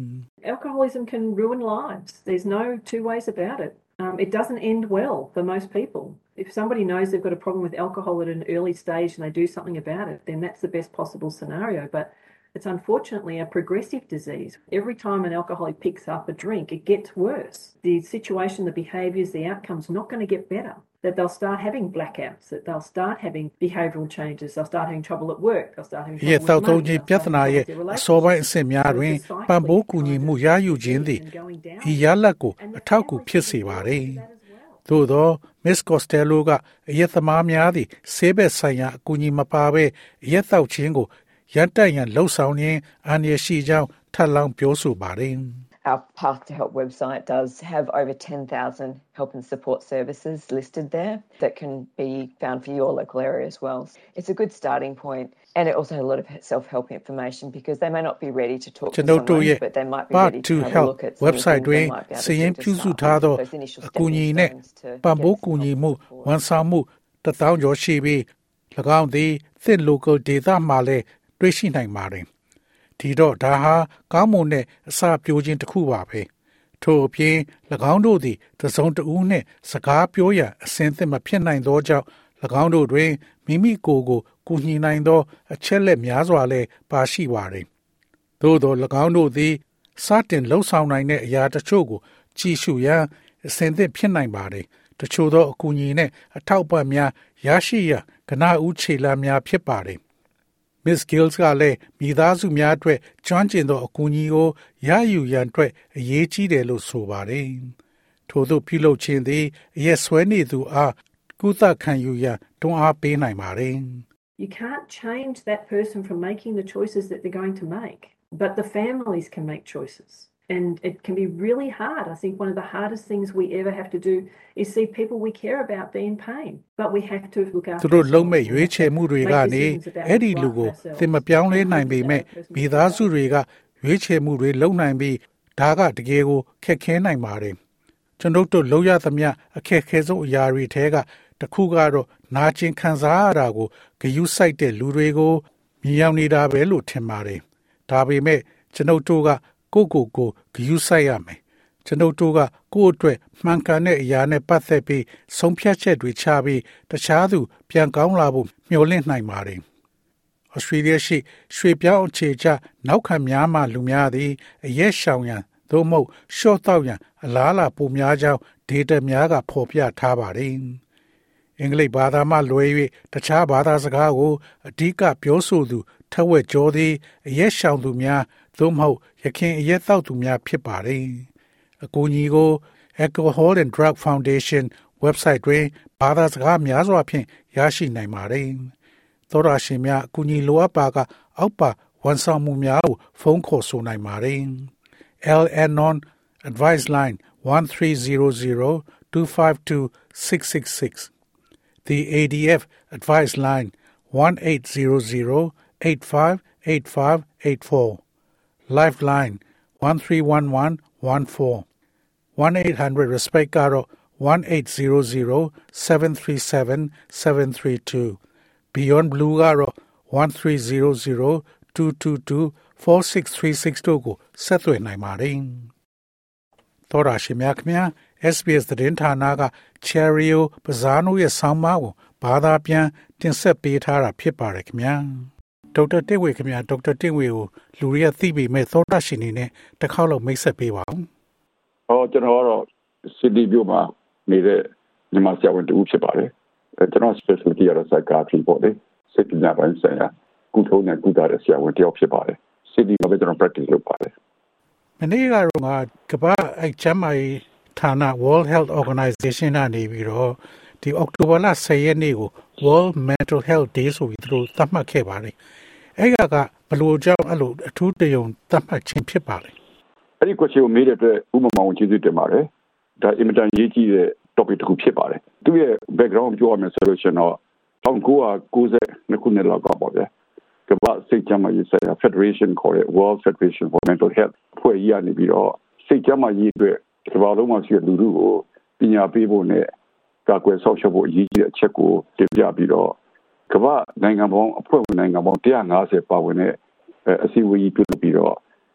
Speaker 2: Alcoholism can ruin lives. There's no two ways about it. Um, it doesn't end well for most people. If somebody knows they've got a problem with alcohol at an early stage and they do something about it, then that's the best possible scenario. But it's unfortunately a progressive disease. Every time an alcoholic picks up a drink, it gets worse. The situation, the behaviours, the outcome's not going to get better. That they'll start having blackouts, that they'll start having behavioural changes, they'll start having trouble at work, they'll start having
Speaker 1: ရဲ့
Speaker 2: trouble
Speaker 1: သောက်
Speaker 2: with
Speaker 1: သုံး
Speaker 2: money,
Speaker 1: ခြင်း
Speaker 2: they'll
Speaker 1: ပြ
Speaker 2: start
Speaker 1: ဿနာ
Speaker 2: having
Speaker 1: ရဲ့
Speaker 2: problems with
Speaker 1: အ
Speaker 2: their
Speaker 1: စောပိုင်းအဆင့်များတွင်
Speaker 2: relationships.
Speaker 1: ပံ့ပိုးကူညီမှုရယူခြင်းသည်ဤရလတ်ကိုအထောက်အကူဖြစ်စေပါ रे သို့သော Miss Costello ကအရက်သမားများသည်ဆေးဘက်ဆိုင်ရာအကူအညီမပါဘဲအရက်သောက်ခြင်းကိုရန်တက်ရန်လှုံ့ဆော်ခြင်းအန္တရာယ်ရှိကြောင်းထပ်လောင်းပြောဆိုပါတယ်
Speaker 3: Our Path to Help website does have over 10,000 help and support services listed there that can be found for your local area as well. It's a good starting point and it also has a lot of self-help information because they may not be ready to talk
Speaker 1: ကျွန်
Speaker 3: to
Speaker 1: တော်တို့
Speaker 3: someone
Speaker 1: ရဲ့
Speaker 3: but they might be
Speaker 1: Part
Speaker 3: ready
Speaker 1: to
Speaker 3: to have a
Speaker 1: Help
Speaker 3: look at some of the
Speaker 1: website
Speaker 3: things
Speaker 1: တွင်
Speaker 3: they might be able
Speaker 1: စည်ရင်
Speaker 3: to
Speaker 1: ပြု
Speaker 3: do
Speaker 1: စု
Speaker 3: to
Speaker 1: ထား
Speaker 3: start
Speaker 1: သော
Speaker 3: those initial
Speaker 1: အကူအညီ
Speaker 3: stepping
Speaker 1: နှင့်
Speaker 3: stones to
Speaker 1: ပံ့ပိုး
Speaker 3: get
Speaker 1: ကူ
Speaker 3: some
Speaker 1: ညီ
Speaker 3: help
Speaker 1: မှု
Speaker 3: and support.
Speaker 1: ဝန်ဆောင်မှုတစ်သောင်းကျော်ရှိပြီး၎င်းသည်သင့် local data မှာလည်းတွေ့ရှိနိုင်ပါတယ် ဒီတော့ဒါဟာကောင်းမွန်တဲ့အစပြိုးခြင်းတစ်ခုပါပဲထို့အပြင်၎င်းတို့သည်တစုံတဦးနှင့်စကားပြောရန်အစဉ်သင့်မဖြစ်နိုင်သောကြောင့်၎င်းတို့တွင်မိမိကိုယ်ကိုကူညီနိုင်သော အချက်လက်များစွာလည်းပါရှိပါသည်သို့သော၎င်းတို့သည်စတင်လှုပ်ဆောင်နိုင်တဲ့အရာတချို့ကို ကြည့်ရှုရန်အစဉ်သင့်ဖြစ်နိုင်ပါတယ်တချို့သောအကူအညီနှင့်အထောက်အပံ့များရရှိရန်ကနဦးခြေလှမ်းများဖြစ်ပါတယ် Miss Gills ကလည်းမိသားစုများအတွက်ကျွမ်းကျင်သောအကူအညီကိုရယူရန်အတွက်အရေးကြီးတယ်လို့ဆိုပါတယ်။ထို့သောပြုလုပ်ခြင်းသည်အရက်ဆွဲနေသူအားကုသခံယူရန်တွန်းအားပေးနိုင်ပါတယ်။
Speaker 2: You can't change that person from making the choices that they're going to make, but the families can make choices. And it can be really hard. I think one of the hardest things we ever have to do is see people we care about be in pain. But we have to look after
Speaker 1: သူတို့လုံးမဲ့ရွေးချယ်မှုတွေကနေအဲ့ဒီလူကိုသင်မပြောင်းလဲနိုင်ပေမဲ့မိသားစုတွေကရွေးချယ်မှုတွေလုပ်နိုင်ပြီးဒါကတကယ်ကိုခက်ခဲနိုင်ပါတယ်ကျွန်ုပ်တို့လုံးရသမျှအခက်ခဲဆုံးအရာတွေထဲကတစ်ခုကတော့နာကျင်ခံစားရတာကိုဂယုစိုက်တဲ့လူတွေကိုမြင်ရောက်နေတာပဲလို့ထင်ပါတယ်ဒါပေမဲ့ကျွန်ုပ်တို့က ကိုကိုကိုဂယုစိုက်ရမယ်ကျွန်ုပ်တို့ကကိုယ့်အတွက်မှန်ကန်တဲ့အရာနဲ့ပတ်သက်ပြီးဆုံးဖြတ်ချက်တွေချပြီးတခြားသူပြန်ကောင်းလာဖို့မျှော်လင့်နိုင်ပါတယ်။ဩစတြေးလျရှိရွှေပြောင်းအခြေချနောက်ခံများမှလူများသည်အရက်ရှောင်ရန်သို့မဟုတ်ရှော့တောက်ရန်အလားအလာပိုများကြောင်းဒေတာများကဖော်ပြထားပါတယ်။အင်္ဂလိပ်ဘာသာမှလွဲ၍တခြားဘာသာစကားကိုအဓိကပြောဆိုသူထက်ဝက်ကျော်သည်အရက်ရှောင်သူများ သို့မဟုတ်ရခင်အရက်တောက်သူများဖြစ်ပါတယ်။အကူအညီကို Alcohol and Drug Foundation website တွင်ဘာသာစကားများစွာဖြင့်ရရှိနိုင်ပါတယ်။သောရရှင်များအကူအညီလိုအပ်ပါက အောက်ပါဝန်ဆောင်မှုများကိုဖုန်းခေါ်ဆိုနိုင်ပါတယ်။ LNON Advice Line 1300 252 666 The ADF Advice Line 1800 858584 Lifeline 131114 1-800 respect karo 1-800-737-732 Beyond Blue karo 1300 222 4636တို့ကိုဆက်သွယ်နိုင်ပါတယ်။သောရရှိမြခင် SBS သတင်းဌာနက Cherio ပဇာနိုရဲ့ဆောင်းပါးကိုဘာသာပြန်တင်ဆက်ပေးထားတာဖြစ်ပါတယ်ခင်ဗျာ။ ဒေါက်တာတင့်ဝေခင်ဗျာဒေါက်တာတင့်ဝေကိုလူတွေကသိပေမဲ့သောတာရှင်နေနဲ့တစ်ခေါက်လောက်မိတ်ဆက်ပေးပါဦး။
Speaker 4: ဟောကျွန်တော်ကတော့စစ်တီမြို့မှာနေတဲ့မြန်မာဆရာဝန်တူဖြစ်ပါတယ်ကျွန်တော် specialty ကတော့ psychiatry ပေါ့လေစိတ်ပညာပိုင်းဆိုင်ရာကုထုံးနဲ့ကုသတဲ့ဆရာဝန်တယောက်ဖြစ်ပါတယ်စစ်တီမှာပဲကျွန်တော် practice လုပ်ပါတယ်
Speaker 1: မနေ့ကတော့ငါကဘာအဲချမ်းမိုင်ဌာန World Health Organization ကနေပြီးတော့ဒီအောက်တိုဘာလ10ရက်နေ့ကို World Mental Health Day ဆိုပြီးသူတို့သတ်မှတ်ခဲ့ပါတယ် အဲ့ကကဘလို့ကြောင့်အဲ့လိုအထူးတယုံသတ်မှတ်ခြင်းဖြစ်ပါလဲ
Speaker 4: အဲ့ဒီ question ကိုမေးတဲ့အတွက်ဥပမာဝင်ကျေးဇူးတင်ပါတယ်ဒါအင်မတန်ရေးကြီးတဲ့ topic တစ်ခုဖြစ်ပါတယ်သူရဲ့ background ပြောရမယ်ဆိုလို့ရှိရင်တော့1990ခုနှစ်လောက်ကပေါ့ဗျာကမ္ဘာစိတ်ကြမ်းရေးဆိုင်ရာ Federation ခေါ်တဲ့ World Federation for Mental Health ဖွဲ့ရနေပြီးတော့စိတ်ကြမ်းရေးအတွက်ကမ္ဘာလုံးမှာရှိတဲ့လူထုကိုပညာပေးဖို့နဲ့ကာကွယ်ဆောက်ရှောက်ဖို့အရေးကြီးတဲ့အချက်ကိုတင်ပြပြီးတော့ ကမ္ဘာနိုင်ငံပေါင်းအဖွဲ့ဝင်နိုင်ငံပေါင်း150ပါဝင်တဲ့အစည်းအဝေးကြီးပြုလုပ်ပြီးတော့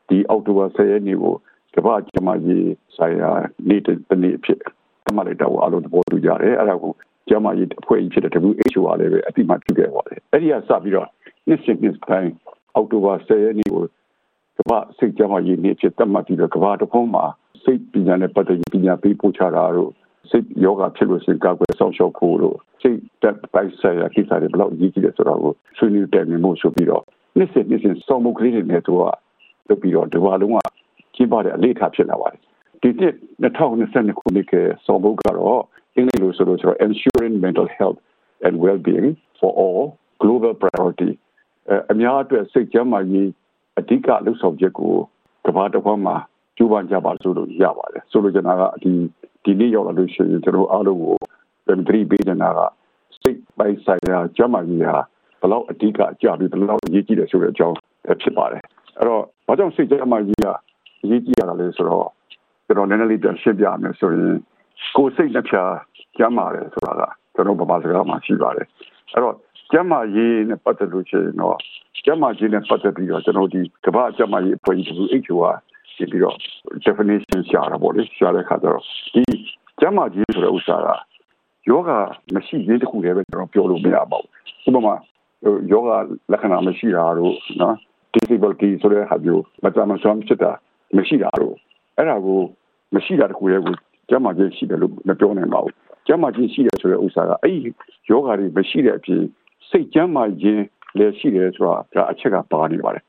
Speaker 4: ဒီအောက်တိုဘာ10ရက်နေ့ကိုကမ္ဘာ့ကျမကြီးဆိုင်ရာနေ့တစ်နေ့ဖြစ်အမှလိုက်တော့အားလုံးသဘောတူကြတယ်အဲ့ဒါကိုကျမကြီးအဖွဲ့ကြီးဖြစ်တဲ့ WHO ကလည်းပဲအတိမတ်ပြုခဲ့ပါတယ်အဲ့ဒီကစပြီးတော့နှစ်စဉ်နှစ်တိုင်းအောက်တိုဘာ10ရက်နေ့ကိုကမ္ဘာစိတ်ကျမကြီးနေ့ဖြစ်သတ်မှတ်ပြီးတော့ကမ္ဘာတစ်ခုမှာစိတ်ပညာနဲ့ပတ်သက်ပြီးပညာပေးပို့ချတာတို့ စိတ်ယောဂဖြစ်လို့ရှိရင်ကာကွယ်ဆောင်ရှောက်ဖို့လို့စိတ်တက်ပိုက်ဆိုင်ရာကိစ္စတွေဘယ်လောက်ကြီးကြီးလဲဆိုတော့ဆွေးနွေးတယ်မျိုးဆိုပြီးတော့နှစ်စဉ်နှစ်စဉ်စောင့်မှုကလေးတွေနဲ့သူကလုပ်ပြီးတော့ဒီဘာလုံးကကျင်းပတဲ့အလေးထားဖြစ်လာပါတယ်ဒီနှစ်2022ခုနှစ်ကစောဘုတ်ကတော့အင်္ဂလိပ်လိုဆိုလို့ဆိုတော့ ensuring mental health and well-being for all global priority အများအတွက်စိတ်ကျန်းမာရေးအဓိကလှုပ်ဆောင်ချက်ကိုကမ္ဘာတစ်ဝန်းမှာကျူးပန်းကြပါဆိုလို့ရပါတယ်ဆိုလိုချင်တာကဒီဒီနေ့ရောက်လာလို့ရှိရင်ကျွန်တော်အားလုံးကိုပြန်ပြီးပေးနေတာကစိတ်ပိုင်ဆိုင်ရာကျန်းမာရေးဟာဘယ်လောက်အဓိကအကြပြီးဘယ်လောက်အရေးကြီးတယ်ဆိုတဲ့အကြောင်းဖြစ်ပါတယ်အဲ့တော့ဘာကြောင့်စိတ်ကြမ်းမှကြီးကအရေးကြီးရတာလဲဆိုတော့ကျွန်တော်နည်းနည်းလေးပြန်ရှင်းပြမယ်ဆိုရင်ကိုယ်စိတ်နှပြကျမ်းမာတယ်ဆိုတာကကျွန်တော်ဗမာစကားမှာရှိပါတယ်အဲ့တော့ကျမ်းမာရေးနဲ့ပတ်သက်လို့ရှိရင်တော့ကျမ်းမာရေးနဲ့ပတ်သက်ပြီးတော့ကျွန်တော်ဒီကမ္ဘာကျမ်းမာရေးအဖွဲ့ကြီး WHO ကဒီပြီးတော့ definition ရှာတာပေါ့လေရှာတဲ့ခါကျတော့ဒီကျမ်းမာရေးဆိုတဲ့ဥစ္စာကယောဂမရှိရေးတခုတည်းပဲကျွန်တော်ပြောလို့မရပါဘူးဥပမာယောဂလက္ခဏာမရှိတာတို့နော် disability ဆိုတဲ့ဟာမျိုးမတမဆွမ်းဖြစ်တာမရှိတာတော့အဲ့ဒါကိုမရှိတာတခုရဲ့ကိုကျမ်းမာခြင်းရှိတယ်လို့မပြောနိုင်ပါဘူးကျမ်းမာခြင်းရှိတယ်ဆိုတဲ့ဥစ္စာကအဲ့ဒီယောဂါတွေမရှိတဲ့အပြင်စိတ်ကျမ်းမာခြင်းလည်းရှိတယ်ဆိုတာဒါအချက်ကပါနေပါတယ်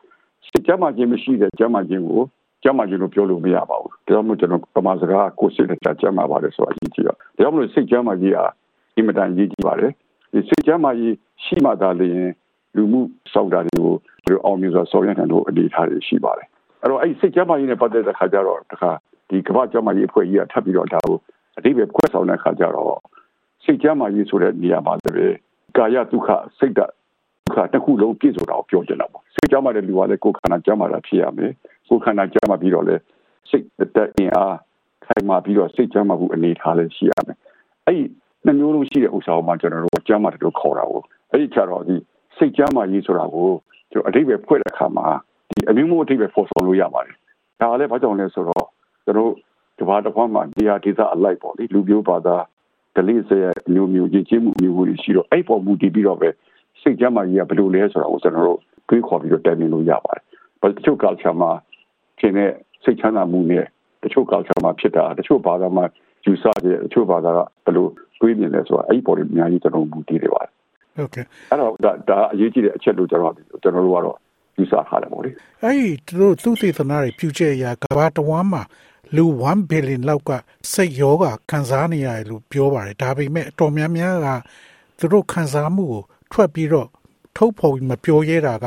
Speaker 4: စိတ်ကျမ်းမာခြင်းမရှိတဲ့ကျမ်းမာခြင်းကို ကျမ်းမာခြင်းလို့ပြောလို့မရပါဘူးဒါကြောင့်မို့ကျွန်တော်ပမာစကားကိုစိတ်နဲ့ကျမ်းမာပါတယ်ဆိုတာအရေးကြီးတော့ဒါကြောင့်မို့စိတ်ကျမ်းမာခြင်းဟာအင်မတန်အရေးကြီးပါတယ်ဒီစိတ်ကျမ်းမာခြင်းရှိမှသာလျှင်လူမှုစောင့်တာတွေကိုဘယ်လိုအောင်မြင်စွာဆောင်ရွက်နိုင်လို့အနေအထားတွေရှိပါတယ်အဲ့တော့အဲ့စိတ်ကြမ်းမာရေးနဲ့ပတ်သက်တဲ့ခါကျတော့တခါဒီကမ္ဘာ့ကြမ်းမာရေးအဖွဲ့ကြီးကထပ်ပြီးတော့ဒါကိုအတိပ္ပယ်ခွဲဆောင်တဲ့ခါကျတော့စိတ်ကြမ်းမာရေးဆိုတဲ့နေရာမှာလည်းကာယဒုက္ခစိတ်ဓာတ်ဒုက္ခတစ်ခုလုံးပြည့်စုံတာကိုပြောချင်တာပေါ့စိတ်ကြမ်းမာတဲ့လူကလည်းကိုယ်ခန္ဓာကြမ်းမာတာဖြစ်ရမယ် ကိုယ်ခန္ဓာကြမ်းမာပြီးတော့လည်းစိတ်တဲ့အင်အားခိုင်မာပြီးတော့စိတ်ကြမ်းမာမှုအနေထားလည်းရှိရမယ်အဲ့ဒီနှမျိုးလုံးရှိတဲ့ဥစ္စာကိုမှကျွန်တော်တို့ကြမ်းမာတယ်လို့ခေါ်တာကိုအဲ့ဒီချတော့ဒီစိတ်ကြမ်းမာရေးဆိုတာကိုကျွန်တော်အတိပ္ပယ်ဖွဲ့တဲ့အခါမှာဒီအမျိုးမျိုးအတိပ္ပယ်ဖော်ဆောင်လို့ရပါတယ်ဒါကလည်းဘာကြောင့်လဲဆိုတော့ကျွန်တော်ဒီဘာတစ်ခွန်းမှာနေရာဒေသအလိုက်ပေါ့လေလူမျိုးဘာသာဒလိစရဲ့အမျိုးမျိုးရည်ချင်းမှုမျိုးတွေရှိတော့အဲ့ပေါ်မူတည်ပြီးတော့ပဲစိတ်ကြမ်းမာရေးကဘယ်လိုလဲဆိုတာကိုကျွန်တော်တို့တွေးခေါ်ပြီးတော့တိုင်မြင်လို့ရပါတယ်။ဘာတချို့ culture မှာ ကျင်းတဲ့စိတ်ချမ်းသာမှုနဲ့တချို့ culture မှာဖြစ်တာတချို့ဘာသာမှာယူဆတဲ့တချို့ဘာသာကဘယ်လိုတွေးမြင်လဲဆိုတာအဲ့ပေါ်တွေအများကြီးကျွန်တော်မူတည်နေပါတယ်။
Speaker 1: ဟုတ်ကဲ့။
Speaker 4: အဲ့တော့ဒါဒါအရေးကြီးတဲ့အချက်လို့ကျွန်တော်ကျွန်တော်တို့ကတော့ယူဆထားတယ်ပေါ့လေ။
Speaker 1: အဲ့ဒီသူတို့သူသေသနာတွေပြုချက်အရာကဘာတဝမ်းမှာလူ1 billion လောက်ကစိတ်ယောဂခံစားနေရတယ်လို့ပြောပါတယ်ဒါပေမဲ့အတော်များများကသူတို့ခံစားမှုကိုထွက်ပြီးတော့ထုတ်ဖော်မပြောရဲတာက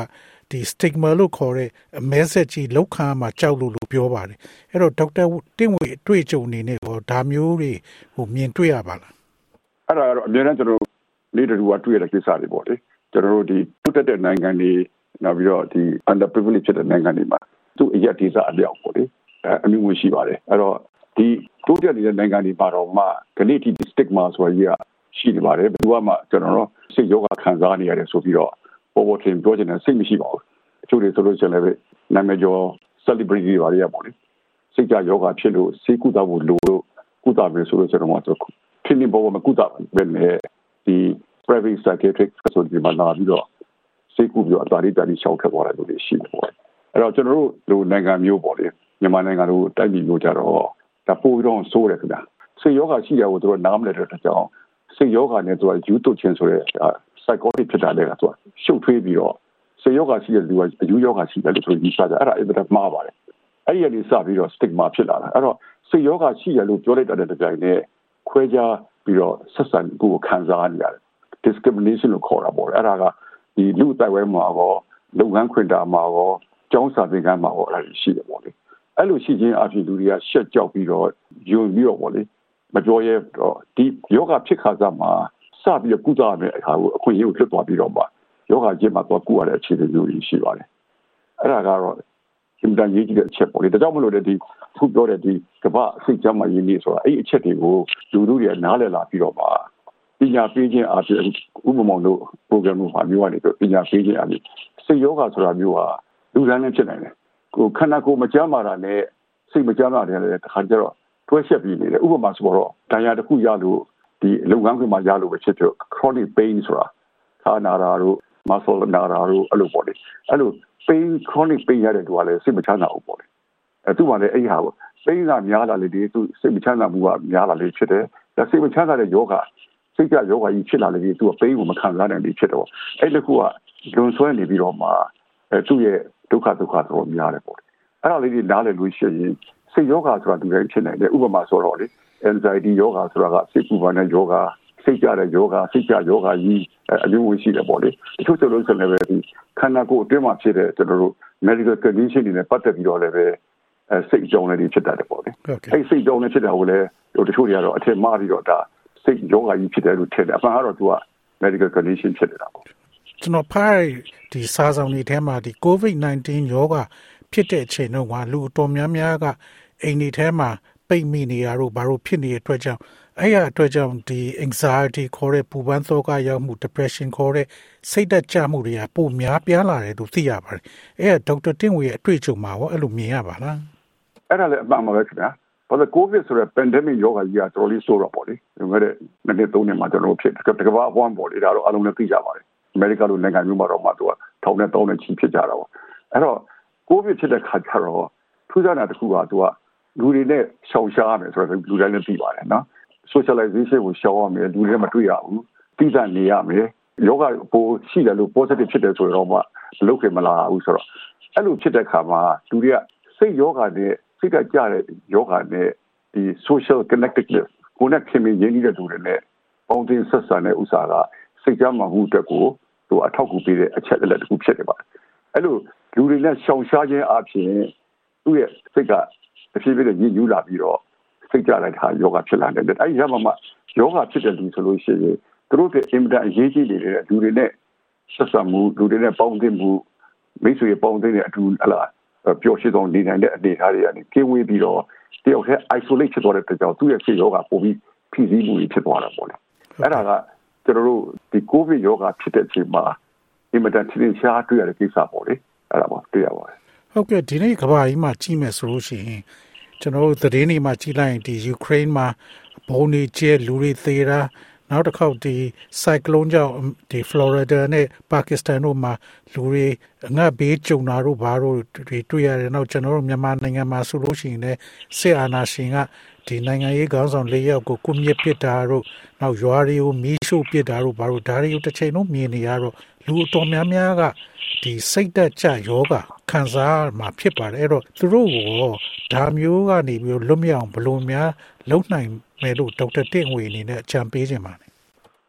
Speaker 1: ဒီ stigma လို့ခေါ်တဲ့ message ကြီးလောက်ခံမှာကြောက်လို့လို့ပြောပါတယ်အဲ့တော့ဒေါက်တာတင့်ဝေအတွေ့အကြုံအနေနဲ့ဟောဒါမျိုးတွေဟိုမြင်တွေ့ရပါလား
Speaker 4: အဲ့ဒါကတော့အများနဲ့ကျွန်တော်လေးတူကတွေ့ရတဲ့ကိစ္စတွေပေါ့လေကျွန်တော်တို့ဒီပုတ်တက်တဲ့နိုင်ငံတွေနောက်ပြီးတော့ဒီ under privilege ဖြစ်တဲ့နိုင်ငံတွေမှာသူ့အရက်ဒေသအလျောက်ပေါ့လေအမျိုးမျိုးရှိပါတယ်အဲ့တော့ဒီတိုးတက်နေတဲ့နိုင်ငံတွေပါတော့မှခဏတိ stigma ဆိုရရရှိနေပါတယ်ဘယ်သူမှကျွန်တော်တို့စိတ်ယောဂခံစားနေရတယ်ဆိုပြီးတော့ ပေါ်ပေါ်ထင်ပြောချင်တဲ့စိတ်မရှိပါဘူးအချို့တွေဆိုလို့ရှိရင်လည်းနာမည်ကျော် celebrity တွေပါရပါလေစိတ်ကြယောဂဖြစ်လို့စိတ်ကုသဖို့လိုလို့ကုသမယ်ဆိုလို့ကျွန်တော်တို့ဖြစ်နေပေါ်မှာကုသပဲနဲ့ဒီ private psychiatric facility မှာလာပြီးတော့စိတ်ကူပြီးတော့အတားရီတားရီရှောက်ထွက်သွားတယ်လို့ရှိတယ်ပေါ့အဲ့တော့ကျွန်တော်တို့လူနိုင်ငံမျိုးပေါ့လေမြန်မာနိုင်ငံတို့တိုက်ပြည်မျိုးကြတော့ဒါပိုပြီးတော့ဆိုးတယ်ခင်ဗျာစိတ်ယောဂရှိရကိုတို့နားမလဲတဲ့တကြောင်စိတ်ယောဂနဲ့သူကယူတုတ်ခြင်းဆိုတဲ့ psychotic ဖြစ်တာလည်းကသူကရှုပ်ထွေးပြီးတော့စိတ်ယောဂရှိတဲ့လူကအယူယောဂရှိတယ်လို့ဆိုပြီးစကြအဲ့ဒါအဲ့ဒါမှားပါတယ်အဲ့ဒီကနေစပြီးတော့ stigma ဖြစ်လာတာအဲ့တော့စိတ်ယောဂရှိရလို့ပြောလိုက်တဲ့တကြိုင်နဲ့ခွဲခြားပြီးတော့ဆက်ဆံကိုခံစားနေရတယ် discrimination လို့ခေါ်တာပေါ့အဲ့ဒါကဒီလူတိုက်ဝဲမှာရောလုပ်ငန်းခွင်တာမှာရောကျောင်းစာသင်ခန်းမှာရောအဲ့ဒါရှိတယ်ပေါ့လေအဲ့လိုရှိခြင်းအပြင်လူတွေကရှက်ကြောက်ပြီးတော့ယွံပြီးတော့ဗောလေမပြောရဲတော့ဒီယောဂဖြစ်ခါစားမှာ စပြီးကုသရမယ့်အခါကိုအခွင့်အရေးကိုလွတ်သွားပြီးတော့မှယောဂကျင့်မှာတော့ကုရတဲ့အခြေအနေမျိုးကြီးရှိပါတယ်အဲ့ဒါကတော့အင်တန်ရေးကြည့်တဲ့အချက်ပေါ့လေဒါကြောင့်မလို့ဒီခုပြောတဲ့ဒီကမ္ဘာအစိတ်ကြမ်းမှရင်းနေဆိုတာအဲ့အချက်တွေကိုလူတို့တွေနားလည်လာပြီးတော့မှပညာပေးခြင်းအပြင်ဥပမာလို့ program မှာမျိုးကနေပညာပေးခြင်းအပြင်စိတ်ယောဂဆိုတာမျိုးဟာလူတိုင်းလည်းဖြစ်နိုင်တယ်ကိုခန္ဓာကိုယ်မကြမ်းမာတာနဲ့စိတ်မကြမ်းမာတယ်လည်းတစ်ခါကျတော့တွဲဆက်ပြီးနေတယ်ဥပမာဆိုတော့ဒဏ်ရာတစ်ခုရလို့ ဒီလုပ်ငန်းခွင်မှာရလို့ပဲဖြစ်ဖြစ် chronic pain ဆိုတာခါနာတာတို့ muscle နာတာတို့အဲ့လိုပေါ့လေအဲ့လို pain chronic pain ရတဲ့သူကလည်းစိတ်မချမ်းသာဘူးပေါ့လေအဲ့သူကလည်းအဲ့ဟာပေါ့ pain ကများလာလေဒီသူစိတ်မချမ်းသာမှုကများလာလေဖြစ်တယ်ဒါစိတ်မချမ်းသာတဲ့ယောဂစိတ်ကြယောဂကြီးဖြစ်လာလေဒီသူက pain ကိုမခံစားနိုင်ဘူးဖြစ်တော့အဲ့တစ်ခုကလွန်ဆွဲနေပြီးတော့မှအဲသူ့ရဲ့ဒုက္ခဒုက္ခတော့များတယ်ပေါ့လေအဲ့ဒါလေးတွေနားလည်လို့ရှိရင်စိတ်ယောဂဆိုတာဒီတိုင်းဖြစ်နိုင်တယ်ဥပမာဆိုတော့လေ anxiety ယောဂဆိုတာကစိတ်ပူပန်တဲ့ယောဂစိတ်ကြတဲ့ယောဂစိတ်ကြယောဂကြီးအမျိုးမျိုးရှိတယ်ပေါ့လေတချို့ကျလို့ဆိုလည်းပဲဒီခန္ဓာကိုယ်အတွင်းမှာဖြစ်တဲ့ကျွန်တော်တို့ medical condition တွေနဲ့ပတ်သက်ပြီးတော့လည်းပဲအဲစိတ်ကြောင်းလေးဖြစ်တတ်တယ်ပေါ့လေအဲ့စိတ်ကြောင်းလေးဖြစ်တာကိုလည်းဟိုတချို့တွေကတော့အထင်မှားပြီးတော့ဒါစိတ်ယောဂကြီးဖြစ်တယ်လို့ထင်တယ်အမှန်ကတော့သူက medical condition ဖြစ်နေတာပေါ့
Speaker 1: ကျွန်တော်ဖားဒီစားဆောင်တွေထဲမှာဒီ COVID-19 ရောဂါဖြစ်တဲ့အချိန်တော့ကလူအတော်များများကအိမ်တွေထဲမှာ ပိတ်မိနေရတော့ဘာလို့ဖြစ်နေတဲ့အတွက်ကြောင့်အဲ့ရအတွက်ကြောင့်ဒီ anxiety ခေါ်တဲ့ပူပန်သောကရောက်မှု depression ခေါ်တဲ့စိတ်သက်ကြမှုတွေကပိုများပြားလာတယ်လို့သိရပါတယ်။အဲ့ဒါဒေါက်တာတင်ဝေရဲ့အတွေ့အကြုံမှာရောအဲ့လိုမြင်ရပါလား။
Speaker 4: အဲ့ဒါလည်းအမှန်ပါပဲခင်ဗျာ။ဘာလို့ covid ဆိုတဲ့ pandemic ရောဂါကြီးကတော်တော်လေးဆိုးတော့ပေါ့လေ။ဒီမဲ့နှစ်နှစ်သုံးနှစ်မှာကျွန်တော်ဖြစ်တကဘာအပွားပေါ့လေဒါတော့အလုံးလည်းသိကြပါတယ်။ America လိုနိုင်ငံမျိုးမှာတော့မှသူကထောင်နဲ့တောင်းနဲ့ချီဖြစ်ကြတာပေါ့။အဲ့တော့ covid ဖြစ်တဲ့ခါကျတော့ထူးခြားတာတစ်ခုကသူက လူတွေနဲ့ရှောင်ရှားမယ်ဆိုတော့လူတိုင်းလည်းသိပါတယ်နော် socialization ကိုရှောင်ရမယ်လူတွေမတွေ့ရဘူးတိကျနေရမယ်ယောဂပိုရှိတယ်လို့ positive ဖြစ်တယ်ဆိုတော့မှလုပ်ခင်မလာဘူးဆိုတော့အဲ့လိုဖြစ်တဲ့ခါမှာလူတွေကစိတ်ယောဂနဲ့စိတ်ကကြတဲ့ယောဂနဲ့ဒီ social connectedness ကိုနဲ့ခင်မင်းရင်းနှီးတဲ့သူတွေနဲ့ပေါင်းတင်ဆက်ဆံတဲ့ဥစ္စာကစိတ်ကြမှာမှုအတွက်ကိုသူအထောက်အကူပေးတဲ့အချက်အလက်တစ်ခုဖြစ်နေပါတယ်အဲ့လိုလူတွေနဲ့ရှောင်ရှားခြင်းအပြင်သူ့ရဲ့စိတ်က တစ်ဖြည်းဖြည်းနဲ့ညှဉ်းညူးလာပြီးတော့စိတ်ကြလိုက်တာယောဂဖြစ်လာတယ်အဲ့ဒီရမှာမှယောဂဖြစ်တဲ့လူဆိုလို့ရှိရင်သူတို့ကအင်မတန်အရေးကြီးနေတဲ့လူတွေနဲ့ဆက်ဆံမှုလူတွေနဲ့ပေါင်းသင်းမှုမိတ်ဆွေပေါင်းသင်းတဲ့အတူဟလာပျော်ရွှင်ဆုံးနေနိုင်တဲ့အနေအထားတွေကနေကင်းဝေးပြီးတော့တယောက်တည်း isolate ဖြစ်သွားတဲ့အတွက်ကြောင့်သူ့ရဲ့စိတ်ယောဂပိုပြီးဖိစီးမှုဖြစ်သွားတာပေါ့လေအဲ့ဒါကကျွန်တော်တို့ဒီ covid ယောဂဖြစ်တဲ့အချိန်မှာအင်မတန်ထင်ရှားတွေ့ရတဲ့ကိစ္စပေါ့လေအဲ့ဒါပါတွေ့ရပါတယ်
Speaker 1: ဟုတ်ကဲ့ဒီနေ့ကဘာကြီးမှာကြီးမယ်ဆိုလို့ရှိရင်ကျွန်တော်တို့သတင်းတွေမှာကြီးလိုက်ရင်ဒီယူကရိန်းမှာဘုံတွေကျဲလူတွေသေတာနောက်တစ်ခေါက်ဒီဆိုင်ကလုန်းကြောင့်ဒီဖလော်ရီဒါနဲ့ပါကစ္စတန်တို့မှာလူတွေငတ်ဘေးကြုံတာတို့ဘာတို့တွေတွေ့ရတယ်နောက်ကျွန်တော်တို့မြန်မာနိုင်ငံမှာဆိုလို့ရှိရင်လည်းစစ်အာဏာရှင်ကဒီနိုင်ငံရေးခေါင်းဆောင်၄ယောက်ကိုကုမြစ်ပစ်တာတို့နောက်ရွာတွေကိုမီးရှို့ပစ်တာတို့ဘာလို့ဒါတွေကိုတစ်ချိန်လုံးမြင်နေရတော့ လူအတော်များများကဒီစိတ်သက်ကြယောဂခံစားမှာဖြစ်ပါတယ်အဲ့တော့သူတို့ကိုဒါမျိုးကနေပြီးလွတ်မြောက်ဘလို့များလုံနိုင်မယ်လို့ဒေါက်တာတင့်ဝေအနေနဲ့အကြံပေးခြင်းပါတယ်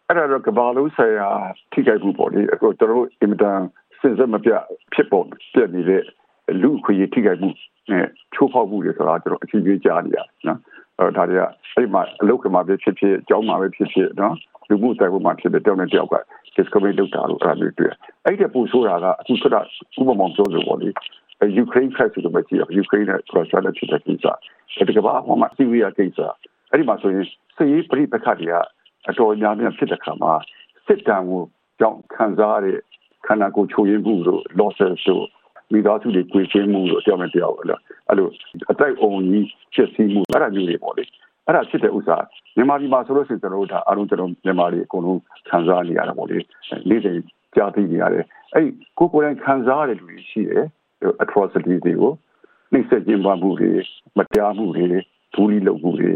Speaker 4: အဲ့ဒါတော့ကဘာလို့ဆရာထိခိုက်မှုပေါ့လေအခုတို့တို့အင်မတန်စဉ်ဆက်မပြဖြစ်ပေါ်ပြနေတဲ့လူခွေထိခိုက်မှုနဲ့ချိုးဖောက်မှုတွေဆိုတာကျွန်တော်အချင်းချင်းကြားနေရနော်အဲ့ဒါတွေကအဲ့မှာအလုတ်ကမှာပဲဖြစ်ဖြစ်အကြောင်းမှာပဲဖြစ်ဖြစ်နော်လူမှုတိုက်ပွဲမှာဖြစ်တဲ့တောင်းတဲ့တယောက်က discovery လုပ်တာလို့အဲ့ဒါမျိုးတွေ့အဲ့ဒီပူဆိုးတာကအခုခက်ဥပမာပြောလို့ပေါ့လေယူကရိန်းခက်ဆိုတော့မကြည့်ယူကရိန်းနဲ့ရုရှားနဲ့ဖြစ်တဲ့ကိစ္စအဲ့ဒီကဘာမှမစီးရီးယားကိစ္စအဲ့ဒီမှာဆိုရင်စစ်ရေးပြိပခတ်တွေကအတော်များများဖြစ်တဲ့ခါမှာစစ်တမ်းကိုကြောင့်ခံစားရတဲ့ခန္ဓာကိုယ်ချိုးယွင်းမှုတို့ losses တို့မိသားစုတွေကြွေချင်းမှုတို့တယောက်နဲ့တယောက်အဲ့လိုအဲ့လိုအတိုက်အုံကြီးဖြစ်စီမှုအဲ့ဒါမျိုးတွေပေါ့လေ အဲ့ဒါဖြစ်တဲ့ဥစ္စာမြန်မာပြည်မှာဆိုလို့ရှိရင်ကျွန်တော်တို့ဒါအားလုံးကျွန်တော်မြန်မာတွေအကုန်လုံးခံစားနေရတာပေါ့လေနေ့စဉ်ကြားသိနေရတယ်အဲ့ကိုကိုယ်တိုင်ခံစားရတဲ့လူတွေရှိတယ် atrocity တွေကိုနှိမ့်ဆက်ခြင်းပါမှုတွေမတရားမှုတွေဘူးလီလုပ်မှုတွေ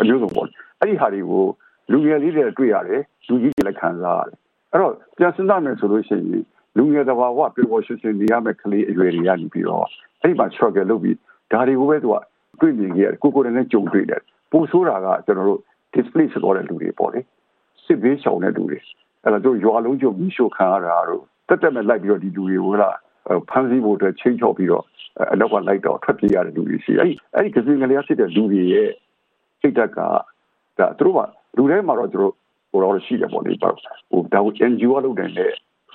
Speaker 4: အမျိုးစုံပေါ့အဲ့ဒီဟာတွေကိုလူငယ်လေးတွေတွေ့ရတယ်လူကြီးတွေလည်းခံစားရတယ်အဲ့တော့ပြန်စဉ်းစားမယ်ဆိုလို့ရှိရင်လူငယ်တဘာဝပြောပေါ်ရှင်းရှင်းနေရမယ့်ကလေးအရွယ်တွေရနေပြီးတော့အဲ့ဒီမှာ struggle လုပ်ပြီးဒါတွေကိုပဲသူကတွေ့မြင်ခဲ့ရတယ်ကိုကိုယ်တိုင်လည်းကြုံတွေ့တယ် ပိုဆိုးတာကကျွန်တော်တို့ display ဖြစ်သွားတဲ့လူတွေပေါ့လေစစ်ဘေးရှောင်တဲ့လူတွေအဲ့တော့တို့ရွာလုံးကျုံပြီးရှို့ခံရတာတို့တက်တက်မဲ့လိုက်ပြီးတော့ဒီလူတွေကိုဟလားဖမ်းဆီးဖို့အတွက်ချိန်ချော့ပြီးတော့အနောက်ကလိုက်တော့ထွက်ပြေးရတဲ့လူတွေရှိအဲ့အဲ့ဒီကစင်ကလေးဖြစ်တဲ့လူတွေရဲ့စိတ်ဓာတ်ကဒါသူတို့ကလူထဲမှာတော့သူတို့ဟိုတော့ရှိတယ်ပေါ့လေဟိုဒါကို NGO လုပ်တဲ့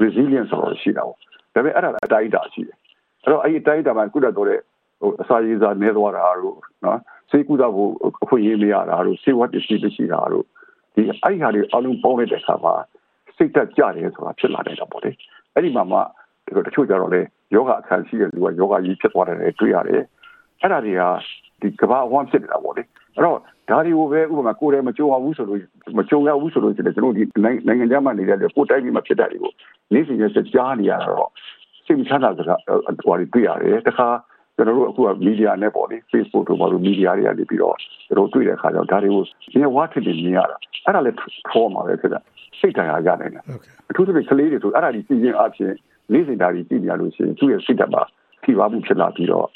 Speaker 4: resilience ဆိုတော့ရှိတာပေါ့ဒါပေမဲ့အဲ့ဒါအတိုင်းတာရှိတယ်အဲ့တော့အဲ့ဒီအတိုင်းတာမှာကုသတော်တဲ့ဟိုအစာရည်စာနေသွားတာတို့နော် စေကုသဖို့အခွင့်အရေးမရတာတို့စေဝတ်တရှိမရှိတာတို့ဒီအဲ့ဒီဟာတွေအလုံးပေါင်းလိုက်တဲ့အခါမှာစိတ်သက်ကြတယ်ဆိုတာဖြစ်လာတယ်တော့ပေါ့လေအဲ့ဒီမှာမှတချို့ကြတော့လေယောဂအခန်းရှိတဲ့လူကယောဂကြီးဖြစ်သွားတယ်တွေ့ရတယ်အဲ့ဒါတွေကဒီကဘာဝမ်းဖြစ်နေတာပေါ့လေအဲ့တော့ဒါတွေကိုပဲဥပမာကိုယ်တည်းမကြုံရဘူးဆိုလို့မကြုံရဘူးဆိုလို့ရှိရင်ကျွန်တော်ဒီနိုင်ငံခြားမှာနေတဲ့ကိုယ်တိုင်းပြည်မှာဖြစ်တာတွေကိုနေ့စဉ်ရက်ကြားနေရတော့စိတ်မချမ်းသာစကားဟိုတွေတွေ့ရတယ်တခါ ကျွန်တော်တို့အခုကမီဒီယာနဲ့ပေါ့လေ Facebook တို့ဘာလို့မီဒီယာတွေကနေပြီးတော့ကျွန်တော်တွေ့တဲ့အခါကျတော့ဒါတွေကိုဒီဝါထစ်နေမြင်ရတာအဲ့ဒါလည်း trauma ပဲဖြစ်တာစိတ်တရားရနိုင်တယ်အထူးသဖြင့်ကလေးတွေဆိုအဲ့ဒါဒီကြည့်ရင်အဖြစ်နေ့စဉ်ဒါတွေကြည့်နေရလို့ရှိရင်သူ့ရဲ့စိတ်ဓာတ်မှာထိပါမှုဖြစ်လာပြီးတော့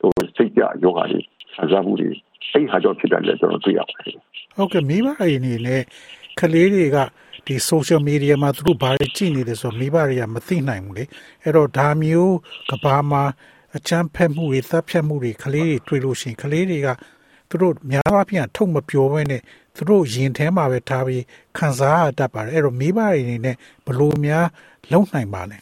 Speaker 4: ဟိုစိတ်ကြယောဂါတွေဆစားမှုတွေအဲ့ဟာကြောင့်ဖြစ်တယ်လည်းကျွန်တော်တွေ့ရပါတယ်
Speaker 1: ဟုတ်ကဲ့မိဘတွေအနေနဲ့ကလေးတွေကဒီ social media မှာသူတို့ဘာတွေကြည့်နေတယ်ဆိုတော့မိဘတွေကမသိနိုင်ဘူးလေအဲ့တော့ဒါမျိုးကဘာမှာ အချမ်းဖက်မှုတွေသတ်ဖြတ်မှုတွေကလေးတွေတွေ့လို့ရှိရင်ကလေးတွေကသူတို့များအားဖြင့်ထုတ်မပြောဘဲနဲ့သူတို့ရင်ထဲမှာပဲထားပြီးခံစားရတတ်ပါတယ်အဲ့တော့မိဘတွေအနေနဲ့ဘလို့များလုံနိုင်ပါလဲ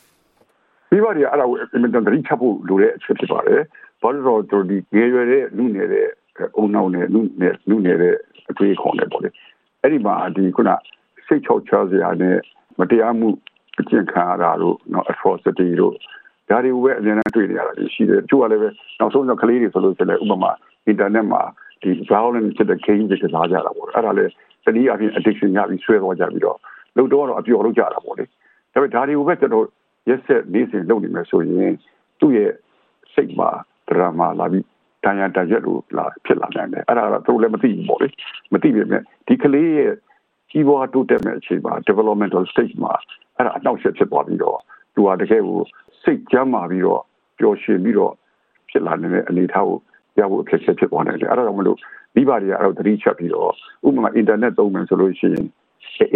Speaker 4: မိဘတွေအဲ့ဒါကိုအင်မတန်တတိချဖို့လိုတဲ့အချက်ဖြစ်ပါတယ်ဘာလို့တော့သူဒီငယ်ရွယ်တဲ့လူငယ်တဲ့အုံနောက်နဲ့လူငယ်လူငယ်တဲ့အတွေ့အခေါ်နဲ့ပေါ့လေအဲ့ဒီမှာဒီခုနစိတ်ချောချစရာနဲ့မတရားမှုအကျင့်ခံရတာတို့နော် atrocity တို့ ဒါတွေကိုပဲအများနဲ့တွေ့နေရတာရှိတယ်သူကလည်းပဲနောက်ဆုံးတော့ကလေးတွေဆိုလို့ရှိရင်ဥပမာ internet မှာဒီ violent ဖြစ်တဲ့ game တွေကစားကြတာပေါ့အဲ့ဒါလည်းတနည်းအားဖြင့် addiction ရပြီးဆွဲသွားကြပြီးတော့လုံတော့တော့အပျော်လုပ်ကြတာပေါ့လေဒါပေမဲ့ဒါတွေကိုပဲကျွန်တော်ရက်ဆက်နေ့စဉ်လုပ်နေမယ်ဆိုရင်သူ့ရဲ့စိတ်မှာဒရာမာလာပြီးတန်ရတရက်လို့လာဖြစ်လာနိုင်တယ်အဲ့ဒါတော့သူလည်းမသိဘူးပေါ့လေမသိပေမဲ့ဒီကလေးရဲ့ကြီးပွားတိုးတက်မဲ့အချိန်မှာ developmental stage မှာအဲ့ဒါအနောက်ရှက်ဖြစ်သွားပြီးတော့သူကတကယ်ကို စိတ်ကြမ်းမာပြီးတော့ပျော်ရွှင်ပြီးတော့ဖြစ်လာနေတဲ့အနေအထားကိုရဖို့အခက်အခဲဖြစ်သွားနိုင်တယ်အဲ့ဒါကြောင့်မလို့မိဘတွေကအဲ့တော့သတိချက်ပြီးတော့ဥပမာ internet သုံးမယ်ဆိုလို့ရှိရင်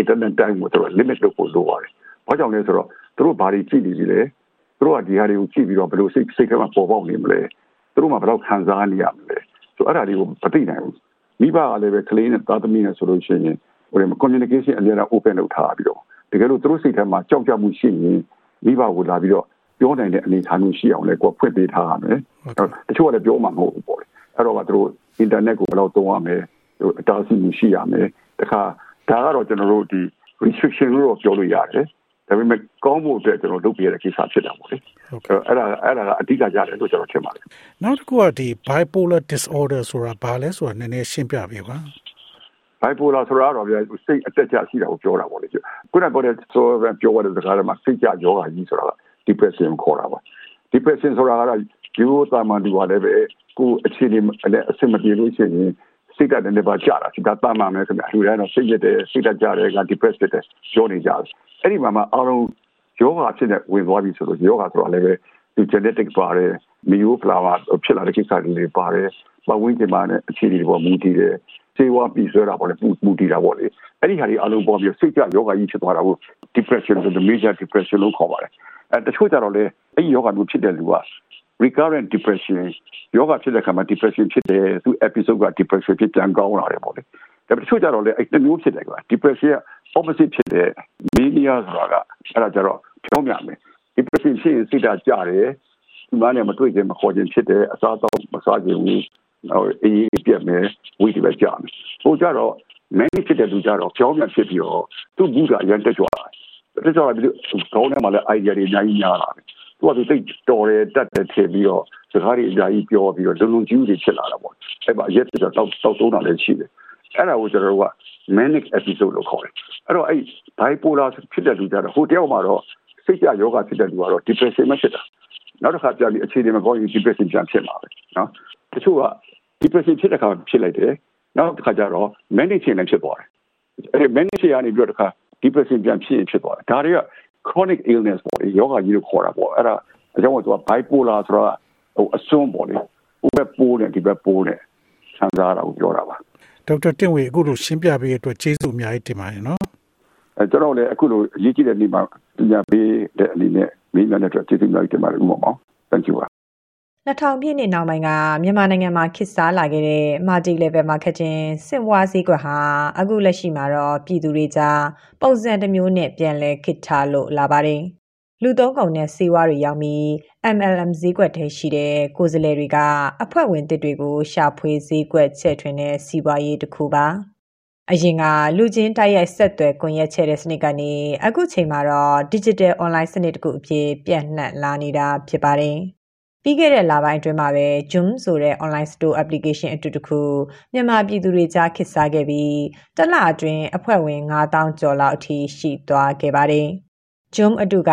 Speaker 4: internet time ကိုသူတို့ limit လုပ်ဖို့လိုပါတယ်။ဘာကြောင့်လဲဆိုတော့သူတို့ဘာတွေကြည့်နေပြီလဲ။သူတို့ကဒီဟာတွေကိုကြည့်ပြီးတော့ဘယ်လိုစိတ်စိတ်ထဲမှာပေါ်ပေါက်နေမလဲ။သူတို့မှဘယ်တော့ခံစားနေရမလဲဆိုအဲ့ဒါလေးကိုမသိနိုင်ဘူးမိဘကလည်းပဲကလေးနဲ့သားသမီးနဲ့ဆိုလို့ရှိရင်ဟို communication အများအား open လုပ်ထားပြီးတော့တကယ်လို့သူတို့စိတ်ထဲမှာကြောက်ကြမှုရှိရင်မိဘကိုလာပြီးတော့ ပြောနိုင်တဲ့အနေအထားမျိုးရှိအောင်လဲကိုဖွင့်ပေးထားရမယ်တချို့ကလည်းပြောမှာမဟုတ်ဘူးပေါ့လေအဲ့တော့ကသူတို့ internet ကိုဘယ်လောက်သုံးရမလဲအတားအဆီးရှိရမယ်တခါဒါကတော့ကျွန်တော်တို့ဒီ restriction လို့ပြောလို့ရတယ်ဒါပေမဲ့ကောင်းဖို့အတွက်ကျွန်တော်လုပ်ပြရတဲ့ကိစ္စဖြစ်တာပေါ့လေအဲ့ဒါအဲ့ဒါကအဓိကကြတယ်လို့ကျွန်တော်ထင်ပါတယ်
Speaker 1: နောက်တစ်ခုကဒီ bipolar disorder ဆိုတာဘာလဲဆိုတာနည်းနည်းရှင်းပြပေးပါ
Speaker 4: bipolar ဆိုတာတော့ဗျာစိတ်အတက်ကြရှိတာကိုပြောတာပေါ့လေခုနကပြောတဲ့ဆိုပြောရတဲ့စကားတွေမှာစိတ်ကြယောဂကြီးဆိုတာ depression ခေါ်တာပါ depression ဆိုတာကတော့ဒီလိုတာမန်ဒီပါလည်းပဲကိုအခြေအနေနဲ့အဆင်မပြေလို့ရှိရင်စိတ်ဓာတ်နဲ့ပါကြတာစိတ်ဓာတ်တာမှမယ်ခင်ဗျာလူတိုင်းတော့စိတ်ရတဲ့စိတ်ဓာတ်ကြတယ်က depressed ဖြစ်တယ်ပြောနေကြတယ်အဲ့ဒီမှာမှအားလုံးယောဂဖြစ်နေဝင်သွားပြီဆိုတော့ယောဂဆိုတာလည်းပဲဒီ genetic ပါတယ်မီယိုဖလာဝါဖြစ်လာတဲ့ကိစ္စတွေပါတယ်ပဝင်းကျင်မှာနဲ့အခြေအနေတွေပေါ်မူတည်တယ်စေဝါပြီးဆွဲတာပေါ့လေမူတည်တာပေါ့လေအဲ့ဒီဟာတွေအလုံးပေါ်ပြီးစိတ်ကြယောဂကြီးဖြစ်သွားတာကို depression ဆိုတဲ့ major depression လို့ခေါ်ပါတယ် အဲတချို့ကြတော့လေအဲ့ဒီယောဂမျိုးဖြစ်တဲ့လူက recurrent depression ယောဂဖြစ်တဲ့ခါမှာ depression ဖြစ်တယ်သူ episode က depression ဖြစ်ပြန်ကောင်းလာတယ်ပေါ့လေဒါပေမဲ့တချို့ကြတော့လေအဲ့တမျိုးဖြစ်တယ်ကွာ depression က opposite ဖြစ်တယ် mania ဆိုတာကအဲ့ဒါကြတော့ဖြောင်းပြန်မယ် depression ဖြစ်ရင်စိတ်ဓာတ်ကျတယ်ဒီမှာနဲ့မတွေ့ခြင်းမခေါ်ခြင်းဖြစ်တယ်အစားတော့မစားခြင်းဘူးဟိုအေးပြက်မယ်ဝိတ္တိပဲကြာမယ်ဟိုကြတော့ many ဖြစ်တဲ့လူကြတော့ဖြောင်းပြန်ဖြစ်ပြီးတော့သူ့ဘူးကအရင်တက်ကြွလာတယ် တက်ကြွလာပြီးခေါင်းထဲမှာလည်း idea တွေအများကြီးများလာတယ်သူကသူသိတော်တယ်တက်တယ်ထင်ပြီးတော့စကားတွေအများကြီးပြောပြီးတော့လုံလုံကြီးတွေဖြစ်လာတာပေါ့အဲ့ပါရက်တော့တောက်တောက်သုံးတာလည်းရှိတယ်အဲ့ဒါကိုကျွန်တော်တို့က manic episode လို့ခေါ်တယ်အဲ့တော့အဲ့ bipolar ဖြစ်တဲ့လူကြတော့ဟိုတယောက်မှာတော့စိတ်ကြယောဂဖြစ်တဲ့လူကတော့ depression မဖြစ်တာနောက်တစ်ခါပြန်ပြီးအခြေအနေမကောင်းရင် depression ပြန်ဖြစ်မှာပဲနော်တချို့က depression ဖြစ်တဲ့ခါဖြစ်လိုက်တယ်နောက်တစ်ခါကျတော့ manic ဖြစ်နေဖြစ်သွားတယ်အဲ့ဒီ manic ဖြစ်ရနေပြီးတော့တစ်ခါ depression ပြန်ဖြစ်ရင်ဖြစ်သွားတယ်ဒါတွေက chronic illness ပေါ့လေယောဂကြီးလို့ခေါ်တာပေါ့အဲ့ဒါအကြောင်းကသူက bipolar ဆိုတာဟိုအစွန်းပေါ့လေဟိုဘက်ပိုးတယ်ဒီဘက်ပိုးတယ်ခံစားတာကိုပြောတာပါ
Speaker 1: ဒေါက်တာတင့်ဝေအခုလိုရှင်းပြပေးတဲ့အတွက်ကျေးဇူးအများကြီးတင်ပါတယ်နော်
Speaker 4: အဲကျွန်တော်လည်းအခုလိုအရေးကြီးတဲ့နေ့မှာပညာပေးတဲ့အနေနဲ့မိညာနဲ့အတွက်ကျေးဇူးအများကြီးတင်ပါတယ်ဥမ္မာ thank you
Speaker 5: 2000ပြည့်နှစ်နောက်ပိုင်းကမြန်မာနိုင်ငံမှာခေတ်စားလာခဲ့တဲ့ multi level marketing စင်ဝါးစည်းကွက်ဟာအခုလက်ရှိမှာတော့ပြည်သူတွေကြားပုံစံတစ်မျိုးနဲ့ပြန်လည်ခေတ်ထားလို့လာပါတယ်။လူသုံးကုန်နဲ့စေဝါတွေရောက်ပြီး MLM ဈေးကွက်ထဲရှိတဲ့ကိုယ်စားလှယ်တွေက အဖွဲ့ဝင်တစ်တွေကိုရှာဖွေဈေးကွက်ချဲ့ထွင်တဲ့စီးပွားရေးတစ်ခုပါ။အရင်ကလူချင်းတိုက်ရိုက်ဆက်သွယ်ကွန်ရက်ချဲတဲ့စနစ်ကနေအခုချိန်မှာတော့ digital online စနစ်တစ်ခုအဖြစ်ပြန့်နှံ့လာနေတာဖြစ်ပါတယ်။ ပြီးခဲ့တဲ့လပိုင်းအတွင်းမှာပဲ Zoom ဆိုတဲ့ online store application အတူတခုမြန်မာပြည်သူတွေကြားခေတ်စားခဲ့ပြီးတစ်လအတွင်းအဖွဲ့ဝင်9000ကျော်လောက်အထိရှိသွားခဲ့ပါတယ်။ Zoom အတူက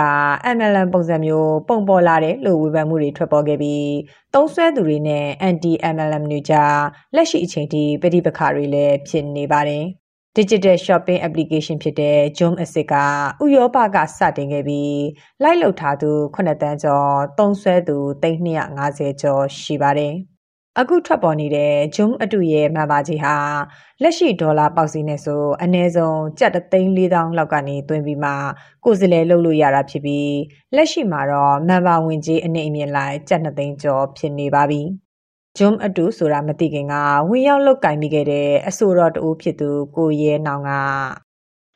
Speaker 5: MLM ပုံစံမျိုးပုံပေါ်လာတယ်လို့ဝေဖန်မှုတွေထွက်ပေါ်ခဲ့ပြီးသုံးစွဲသူတွေနဲ့ anti MLM တွေကြားလက်ရှိအချိန်ထိပဋိပက္ခတွေလည်းဖြစ်နေပါတယ်။ digital shopping application ဖြစ်တဲ့ Joom Asset ကဥရောပကစတင်ခဲ့ပြီးလိုက်လုပ်ထားသူ9တန်းကျော်သုံးစွဲသူ350ကျော်ရှိပါတယ်။အခုထွက်ပေါ်နေတဲ့ Joom အတူရဲ့မှန်ပါကြီးဟာလက်ရှိဒေါ်လာပေါက်စီနဲ့ဆိုအနည်းဆုံးကျပ်3,400လောက်ကနေတွင်ပြီးမှကိုယ်စလဲလုပ်လို့ရတာဖြစ်ပြီးလက်ရှိမှာတော့မှန်ပါဝင်ကြီးအနည်းအမြင့်လိုက်ကျပ်2သိန်းကျော်ဖြစ်နေပါပြီ။ ဂျွမ်အတူဆိုတာမသိခင်ကဝင်ရောက်လုတ်ကင်မိခဲ့တဲ့အဆိုတော်တူဖြစ်သူကိုရဲနောင်က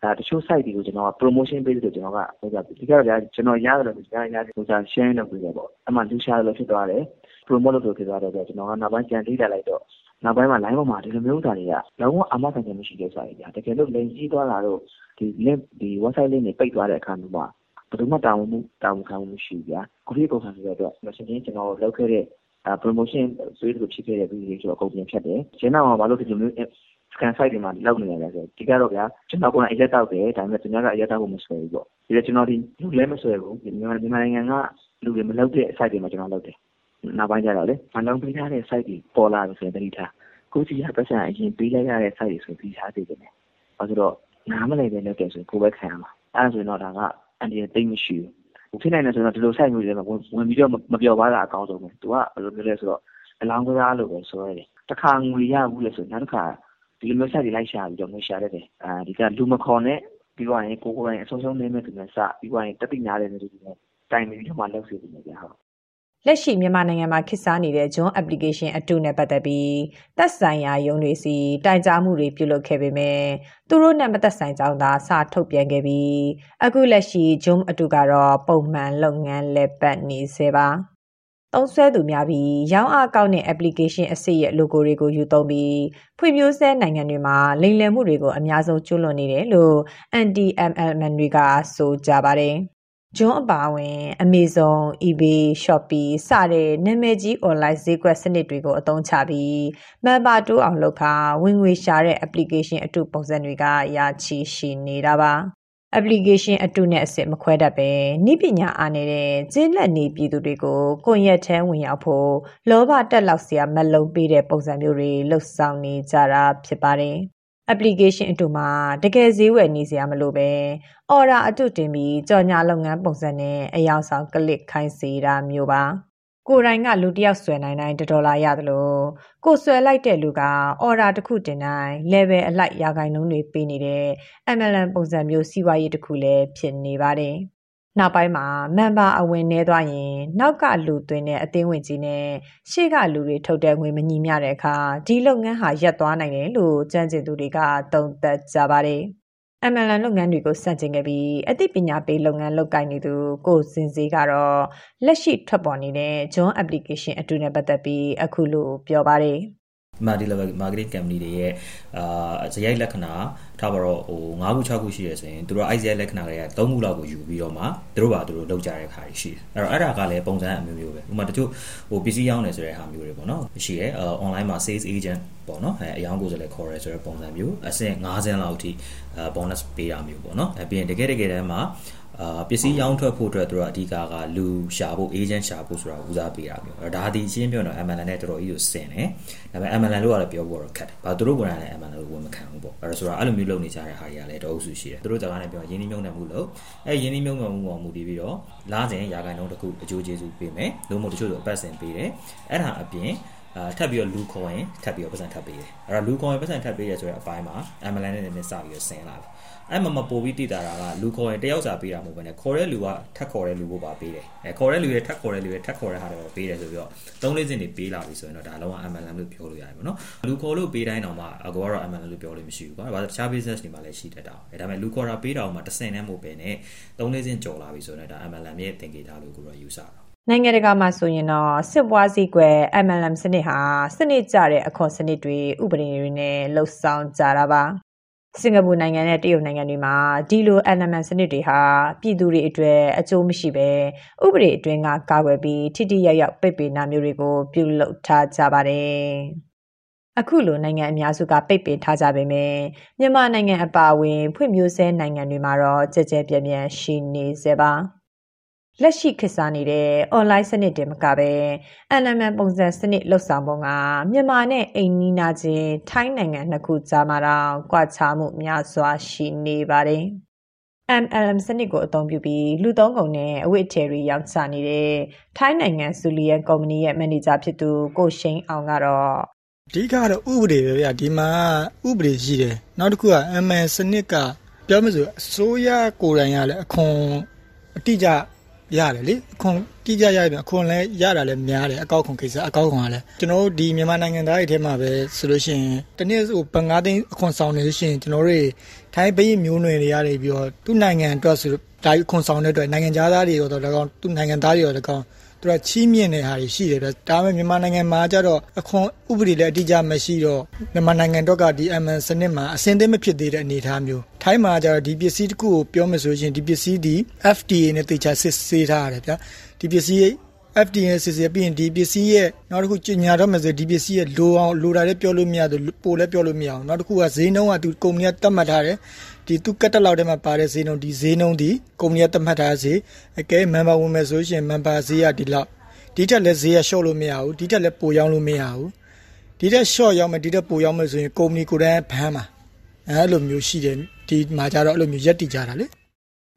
Speaker 6: ဒါတချို့ site တွေကိုကျွန်တော်က promotion ပေးလို့ကျွန်တော်ကဟိုကဒီကတော့ကြာကျွန်တော်ရတယ်လို့ကြားရတယ်ဟိုက share လုပ်ပြီးတော့ပေါ့အမှလူရှာလို့ဖြစ်သွားတယ် promote လုပ်လို့ဖြစ်သွားတယ်ဆိုကျွန်တော်ကနောက်ပိုင်းကြံသေးတယ်လိုက်တော့နောက်ပိုင်းမှာ line ပေါ်မှာဒီလိုမျိုးဥစ္စာတွေကလုံးဝအာမခံချက်မရှိတဲ့စာတွေကြာတကယ်လို့လိန်ကြီးသွားတာတော့ဒီ link ဒီ website link တွေပိတ်သွားတဲ့အခါမျိုးမှာဘယ်သူမှတာဝန်မှုတာဝန်ခံမှုမရှိဘူးဗျာကိုကြီးပုံစံဆိုတဲ့အတွက် messaging ကျွန်တော်လုပ်ခဲ့တဲ့ promotion ဆွေးတခုဖြစ်ခဲ့တဲ့ video တွေဆိုတော့အကုန်ပြင်ဖြတ်တယ်။ကျင်းတော့ဘာလို့ဒီလိုမျိုး scan site တွေမှာလောက်နေရလဲဆိုဒီကတော့ဗျာကျွန်တော်ကအရက်တောက်တယ်ဒါပေမဲ့သူများကအရက်တောက်ဖို့မဆွဲဘူးပေါ့ဒီလည်းကျွန်တော်ဒီလူလည်းမဆွဲဘူးမြန်မာမြန်မာနိုင်ငံကလူတွေမလောက်တဲ့ site တွေမှာကျွန်တော်လောက်တယ်နောက်ပိုင်းကျတော့လေမလုံးပေးထားတဲ့ site တွေပေါ်လာလို့ဆိုရင်တတိထားကိုစီရပတ်စံအရင်ပေးလိုက်ရတဲ့ site တွေဆိုပြီးထားသေးတယ်။ဘာလို့ဆိုတော့နားမလည်ပဲလုပ်တယ်ဆိုကိုပဲခံရမှာအဲ့ဒါဆိုရင်တော့ဒါကအန်ဒီတိတ်မရှိဘူး ဖြစ်နိုင်တယ်ဆိုတော့ဒီလို site မျိုးတွေမှာဝင်ပြီးတော့မပျော်ပါးတာအကောင်းဆုံးပဲသူကဘယ်လိုမျိုးလဲဆိုတော့အလောင်းကစားလို့ပဲဆိုရတယ်တခါငွေရဘူးလေဆိုနောက်တစ်ခါဒီလိုမျိုး site တွေလိုက်ရှာပြီးတော့ငွေရှာရတယ်အဲဒီကလူမခေါ်နဲ့ပြီးတော့ရင်ကိုကိုယ်တိုင်အဆုံးဆုံးနေမဲ့သူနဲ့စပြီးတော့ရင်တတိနာတယ်နေသူနဲ့တိုင်ပြီးတော့မှလောက်စီနေကြဟုတ်
Speaker 5: လက်ရှိမြန်မာနိုင်ငံမှာခေတ်စားနေတဲ့ John application အတူနဲ့ပတ်သက်ပြီးသက်ဆိုင်ရာရုံးတွေစီတိုင်ကြားမှုတွေပြုလုပ်ခဲ့ပေမဲ့သူတို့နဲ့မသက်ဆိုင်ကြောင်းသာစထုတ်ပြန်ခဲ့ပြီးအခုလက်ရှိ John အတူကတော့ပုံမှန်လုပ်ငန်းလက်ပတ်နေစေပါသုံးဆွဲသူများပြီးရောင်းအားကောက်တဲ့ application အစစ်ရဲ့ logo တွေကိုယူသုံးပြီးဖွံ့ဖြိုးဆဲနိုင်ငံတွေမှာလိမ်လည်မှုတွေကိုအများဆုံးကျူးလွန်နေတယ်လို့ anti-MLM တွေကဆိုကြပါတယ်။ ဂျွန်းအပါအဝင် Amazon, eBay, Shopee စတဲ့နာမည်ကြီး online ဈေးကွက်စနစ်တွေကိုအသုံးချပြီး member တိုးအောင်လုပ်ခါဝင်ငွေရှာတဲ့ application အတုပုံစံတွေကရာချီရှိနေတာပါ။ application အတုနဲ့အစစ်မခွဲတတ်ပဲနိပညာအားနေတဲ့ကျင်းလက်နေပြည်သူတွေကိုကွန်ရက်ထဲဝင်ရောက်ဖို့လောဘတက်လောက်စရာမလုံးပေးတဲ့ပုံစံမျိုးတွေလှုပ်ဆောင်နေကြတာဖြစ်ပါတယ်။ application အတူမှာတကယ်ဈေးဝယ်နေစရာမလိုပဲ order အတုတင်ပြီးကြော်ညာလုပ်ငန်းပုံစံနဲ့အယောင်ဆောင်ကလစ်ခိုင်းစေတာမျိုးပါ။ကိုယ်တိုင်ကလူတစ်ယောက်ဆွဲနိုင်တိုင်း1ဒေါ်လာရသလိုကိုဆွဲလိုက်တဲ့လူကအော်ဒါတစ်ခုတင်တိုင်း level အလိုက်ရာဂိုင်နှုန်းတွေပေးနေတဲ့ MLM ပုံစံမျိုးစီးပွားရေးတစ်ခုလည်းဖြစ်နေပါတယ်။ နောက်ပိုင်းမှာမန်ပါအဝင်နေသွားရင် နောက်ကလူသွင်းတဲ့အသင်းဝင်ကြီးနဲ့ရှေ့ကလူတွေထုတ်တဲ့ငွေမညီမျှတဲ့အခါဒီလုပ်ငန်းဟာရပ်သွားနိုင်တယ်လို့ကြံ့ကျင်သူတွေကသုံးသပ်ကြပါတယ်။ MLM လုပ်ငန်းတွေကိုစတင်ခဲ့ပြီးအသိပညာပေးလုပ်ငန်းလုပ်ကိုင်နေသူကိုစင်စေးကတော့လက်ရှိထွက်ပေါ်နေတဲ့ John application အတူနဲ့ပတ်သက်ပြီးအခုလိုပြောပါတယ်
Speaker 7: ဒီမှာဒီ level marketing company တွေရဲ့အာဇယိုက်လက္ခဏာထားပါတော့ဟို9ခု6ခုရှိရဆိုရင်သူတို့ ICI လက္ခဏာတွေက3ခုလောက်ကိုယူပြီးတော့မှသူတို့ပါသူတို့လောက်ကြတဲ့ခါတွေရှိတယ်အဲ့တော့အဲ့ဒါကလည်းပုံစံအမျိုးမျိုးပဲဥပမာတချို့ဟိုပစ္စည်းရောင်းနေဆိုတဲ့ဟာမျိုးတွေပေါ့နော်ရှိတယ် online မှာ sales agent ပေါ့နော်အဲအယောင်းကိုဆိုလည်းခေါ်ရဲဆိုတဲ့ပုံစံမျိုးအဆင့်5ဆင့်လောက်အထိ bonus ပေးတာမျိုးပေါ့နော်အဲပြီးရင်တကယ်တကယ်တမ်းမှာ အာပစ္စည်းရောင်းထွက်ဖို့အတွက်သူတို့အဓိကကလူရှာဖို့ agent ရှာဖို့ဆိုတာဦးစားပေးတာမျိုးအဲ့ဒါဒီအရှင်းပြောတော့ MLN နဲ့တော်တော်ကြီးကိုဆင်တယ်ဒါပေမဲ့ MLN လို့ကတော့ပြောဖို့တော့ခက်တယ်ဘာသူတို့ကလည်း MLN လို့ဝန်မခံဘူးပေါ့အဲ့ဒါဆိုတော့အဲ့လိုမျိုးလုပ်နေကြတဲ့ဟာတွေကလည်းတော့အုပ်စုရှိတယ်သူတို့စကားနဲ့ပြောရင်းနှီးမြှုပ်နှံမှုလို့အဲ့ရင်းနှီးမြှုပ်နှံမှုပေါ်မူတည်ပြီးတော့လားစဉ်ရာဂိုင်နှုန်းတစ်ခုအကျိုးကျေးဇူးပေးမယ်လို့မို့တချို့ဆိုအပတ်စဉ်ပေးတယ်အဲ့ဒါအပြင်အာထပ်ပြီးတော့လူခေါ်ရင်ထပ်ပြီးတော့ပတ်စံထပ်ပေးတယ်အဲ့တော့လူခေါ်ရင်ပတ်စံထပ်ပေးရဆိုတဲ့အပိုင်းမှာ MLN နဲ့နည်းနည်းစပြီးတော့ဆင်လာတယ် အဲ့မှာမပို့ပြီးတည်တာကလူခေါ်ရင်တယောက်စာပေးတာမဟုတ်ဘဲနဲ့ခေါ်တဲ့လူကထပ်ခေါ်တဲ့လူကိုပါပေးတယ်အဲခေါ်တဲ့လူရဲ့ထပ်ခေါ်တဲ့လူရဲ့ထပ်ခေါ်တဲ့ဟာတွေပေးတယ်ဆိုပြီးတော့သုံးလေးစင်တွေပေးလာပြီဆိုရင်တော့ဒါလုံးဝ MLM လို့ပြောလို့ရတယ်ပေါ့နော်လူခေါ်လို့ပေးတိုင်းတော့မှအကောကတော့ MLM လို့ပြောလို့မရှိဘူးကွာဘာလို့တခြား business တွေမှာလည်းရှိတတ်တာအဲဒါပေမဲ့လူခေါ်တာပေးတာမှတစ်ဆင့်နဲ့မဟုတ်ဘဲနဲ့သုံးလေးစင်ကြော်လာပြီဆိုတော့ဒါ MLM ရဲ့သင်္ကေတလို့ကိုတော့ယူဆတာ
Speaker 5: နိုင်ငံတကာမှာဆိုရင်တော့စစ်ပွားစည်းကွယ် MLM စနစ်ဟာစနစ်ကျတဲ့အခွန်စနစ်တွေဥပဒေတွေနဲ့လှုပ်ဆောင်ကြတာပါ စင်ကာပူနိုင်ငံနဲ့တရုတ်နိုင်ငံတွေမှာဒီလို element စနစ်တွေဟာပြည်သူတွေအတွက်အကျိုးမရှိဘဲဥပဒေအတွင်းကကာကွယ်ပြီးထိထိရောက်ရောက်ပိတ်ပင်တာမျိုးတွေကိုပြုလုပ်ထားကြပါတယ်။အခုလိုနိုင်ငံအများစုကပိတ်ပင်ထားကြပေမဲ့မြန်မာနိုင်ငံအပါအဝင်ဖွံ့ဖြိုးဆဲနိုင်ငံတွေမှာတော့ကြကြပြန့်ပြန့်ရှိနေစေပါ။ လက်ရှိခေတ်စားနေတဲ့ online စနစ်တင်မကပဲ NMN ပုံစံစနစ်လှုပ်ဆောင်ပုံကမြန်မာနဲ့အိမ်နီးနားချင်းထိုင်းနိုင်ငံနှစ်ခုကြားမှာတော့ကွာခြားမှုများစွာရှိနေပါတယ်။ MLM စနစ်ကိုအသုံးပြုပြီးလူသုံးကုန်နဲ့အဝတ်အထည်တွေရောင်းချနေတဲ့ထိုင်းနိုင်ငံဇူလီယန်ကုမ္ပဏီရဲ့မန်နေဂျာဖြစ်သူကိုရှိန်အောင်ကတော့
Speaker 8: အဓိကတော့ဥပဒေပဲဗျဒီမှာဥပဒေရှိတယ်နောက်တစ်ခုက ML စနစ်ကပြောမစို့အစိုးရကိုယ်တိုင်ရလဲအခွန်အတိအကျ ရတယ်လေအခွန်တိကျရပြန်အခွန်လည်းရတာလည်းများတယ်အကောက်ခွန်ကိစ္စအကောက်ခွန်ကလည်းကျွန်တော်တို့ဒီမြန်မာနိုင်ငံသားတွေထဲမှာပဲဆိုလို့ရှိရင်တနေ့ဟိုပငါးသိန်းအခွန်ဆောင်နေလို့ရှိရင်ကျွန်တော်တို့ထိုင်းဘိန်းမျိုးနွယ်တွေရနေပြီးတော့သူ့နိုင်ငံအတွက်ဆိုဒါအခွန်ဆောင်တဲ့အတွက်နိုင်ငံသားတွေရောတော့လည်းကောင်းသူ့နိုင်ငံသားတွေရောလည်းကောင်း သူကချီးမြှင့်တဲ့ဟာတွေရှိတယ်ဗျဒါပေမဲ့မြန်မာနိုင်ငံမှာကျတော့အခွန်ဥပဒေလည်းအတိအကျမရှိတော့မြန်မာနိုင်ငံတော့ကဒီ MN စနစ်မှာအစင်းသိမဖြစ်သေးတဲ့အနေအထားမျိုးထိုင်းမှာကျတော့ဒီပစ္စည်းတစ်ခုကိုပြောမယ်ဆိုရင်ဒီပစ္စည်းဒီ FDA နဲ့တေချာစစ်ဆေးထားရတယ်ဗျဒီပစ္စည်း FDA စစ်ဆေးပြီးရင်ဒီပစ္စည်းရဲ့နောက်တစ်ခုကျညာတော့မယ်ဆိုဒီပစ္စည်းရဲ့လိုအောင်လိုတာလည်းပြောလို့မရဘူးပိုလည်းပြောလို့မရအောင်နောက်တစ်ခုကဈေးနှုန်းကသူကုမ္ပဏီကတတ်မှတ်ထားတယ် ဒီသူကတ်တက်လောက်ထဲမှာပါတဲ့ဈေးနှုန်းဒီဈေးနှုန်းဒီကုမ္ပဏီကသတ်မှတ်ထားဈေးအကဲ member ဝင်မယ်ဆိုရင် member ဈေးကဒီလောက်ဒီတက်လည်းဈေးက short လို့မရဘူးဒီတက်လည်းပိုရောင်းလို့မရဘူးဒီတက် short ရောင်းမယ်ဒီတက်ပိုရောင်းမယ်ဆိုရင်ကုမ္ပဏီကိုယ်တိုင်ဘန်းမှာအဲလိုမျိုးရှိတယ်ဒီမှာကြတော့အဲ့လိုမျိုးရက်တည်ကြတာလေ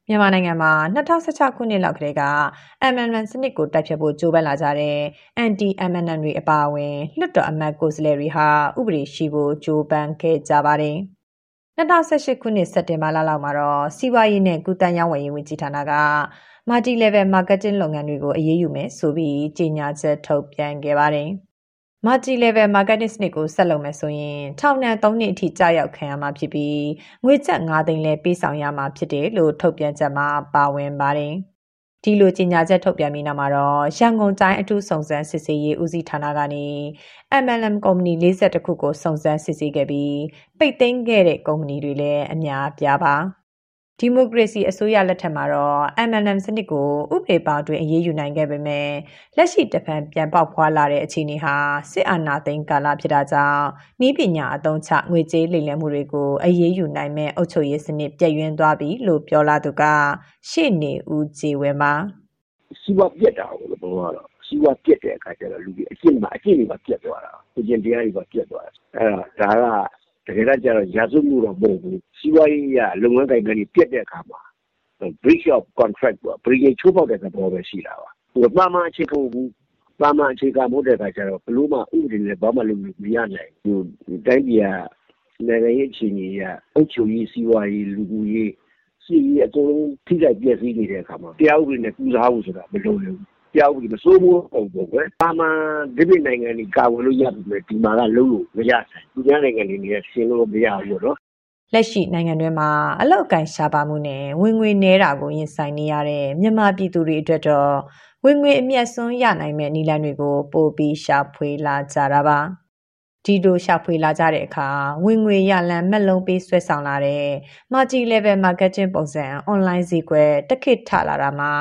Speaker 5: မြန်မာနိုင်ငံမှာ2016ခုနှစ်လောက်ကတည်းက MNN စနစ်ကိုတိုက်ဖြတ်ဖို့ကြိုးပမ်းလာကြတဲ့ anti MNN တွေအပါအဝင်လွှတ်တော်အမတ်ကိုယ်စားလှယ်တွေဟာဥပဒေရှိဖို့ကြိုးပမ်းခဲ့ကြပါတယ်။ 2018ခုနှစ်စက်တင်ဘာလလောက်မှာတော့စီးပွားရေးနဲ့ကုသရေးဝန်ကြီးဝန်ကြီးဌာနက multi level marketing လုပ်ငန်းတွေကိုအရေးယူမယ်ဆိုပြီးကြေညာချက်ထုတ်ပြန်ခဲ့ပါတယ်။ multi level marketing စနစ်ကိုဆက်လုပ်မယ်ဆိုရင်ထောင်ဒဏ်3နှစ်အထိကြာရောက်ခံရမှာဖြစ်ပြီးငွေကျပ်9သိန်းလဲပေးဆောင်ရမှာဖြစ်တယ်လို့ထုတ်ပြန်ချက်မှာပါဝင်ပါတယ်။ ဒီလိုကြေညာချက်ထုတ်ပြန်ပြီးနောက်မှာတော့ရန်ကုန်တိုင်းအထူးစုံစမ်းစစ်ဆေးရေးဦးစီးဌာနကနေ MLM ကုမ္ပဏီ42ခုကိုစုံစမ်းစစ်ဆေးခဲ့ပြီးပိတ်သိမ်းခဲ့တဲ့ကုမ္ပဏီတွေလည်းအများပြားပါ ဒီမိုကရေစီအစိုးရလက်ထက်မှာတော့ MLM စနစ်ကိုဥပဒေပေါင်းတွင်အရေးယူနိုင်ခဲ့ပေမဲ့လက်ရှိတဖန်ပြန်ပေါက်ဖွာလာတဲ့အခြေအနေဟာစစ်အာဏာသိမ်းကာလဖြစ်တာကြောင့်ဤပညာအသုံးချငွေကြေးလိမ်လည်မှုတွေကိုအရေးယူနိုင်မဲ့အုပ်ချုပ်ရေးစနစ်ပြည့်ရင်းသွားပြီလို့ပြောလာသူကရှေ့နေဦးကြည်ဝင်းပါ
Speaker 9: စီးပွားပြက်တာကိုလို့ပြောတော့စီးပွားပြက်တဲ့အခါကျတော့လူကြီးအကျင့်မှာအကျင့်တွေမှာပြက်သွားတာကိုကျင်တရားတွေမှာပြက်သွားတာအဲ့ဒါဒါက တကယ်တော့ကျတော့ရာဇဝမှုတော့မဟုတ်ဘူးစီးပွားရေးရလုပ်ငန်းကိုင်ကနေပြက်တဲ့အခါမှာ breach of contract ပေါ့ breach ချိုးဖောက်တဲ့သဘောပဲရှိတာပါဟိုပါမအခြေခံဘူးပါမအခြေခံမို့တဲ့အခါကျတော့ဘလို့မှဥပဒေနဲ့ဘာမှလုပ်လို့မရနိုင်ဘူးဒီတိုင်းပြည်ကနိုင်ငံရေးအခြေအနေရအုပ်ချုပ်ရေးစီးပွားရေးလူမှုရေးစီရေးအကုန်လုံးထိခိုက်ပျက်စီးနေတဲ့အခါမှာတရားဥပဒေနဲ့ကူစားဖို့ဆိုတာမလုပ်နိုင်ဘူး တရားဥပဒေမစိုးဘူးပုံပေါ့ကွယ်။ပါမန်ဒီပြည်နိုင်ငံကြီးကာဝယ်လို့ရပြီမဲ့ဒီမှာကလုံးလို့မရဆိုင်။ဒီနိုင်ငံတွေနေရှင်းလို့မရဘူးတော့
Speaker 5: လက်ရှိနိုင်ငံတွင်းမှာအလောက်ကန်ရှားပါမှုနဲ့ဝင်ငွေနှဲတာကိုရင်ဆိုင်နေရတဲ့မြန်မာပြည်သူတွေအတွက်တော့ဝင်ငွေအမျက်စွန်းရနိုင်မဲ့နည်းလမ်းတွေကိုပို့ပြီးရှာဖွေလာကြတာပါ ဒီလိုရှာဖွေလာကြတဲ့အခါဝင်ငွေရလန်မက်လုံးပေးဆွဲဆောင်လာတဲ့ multi level marketing ပုံစံ online ဈေးကွက်တက်ခစ်ထလာတာမှာ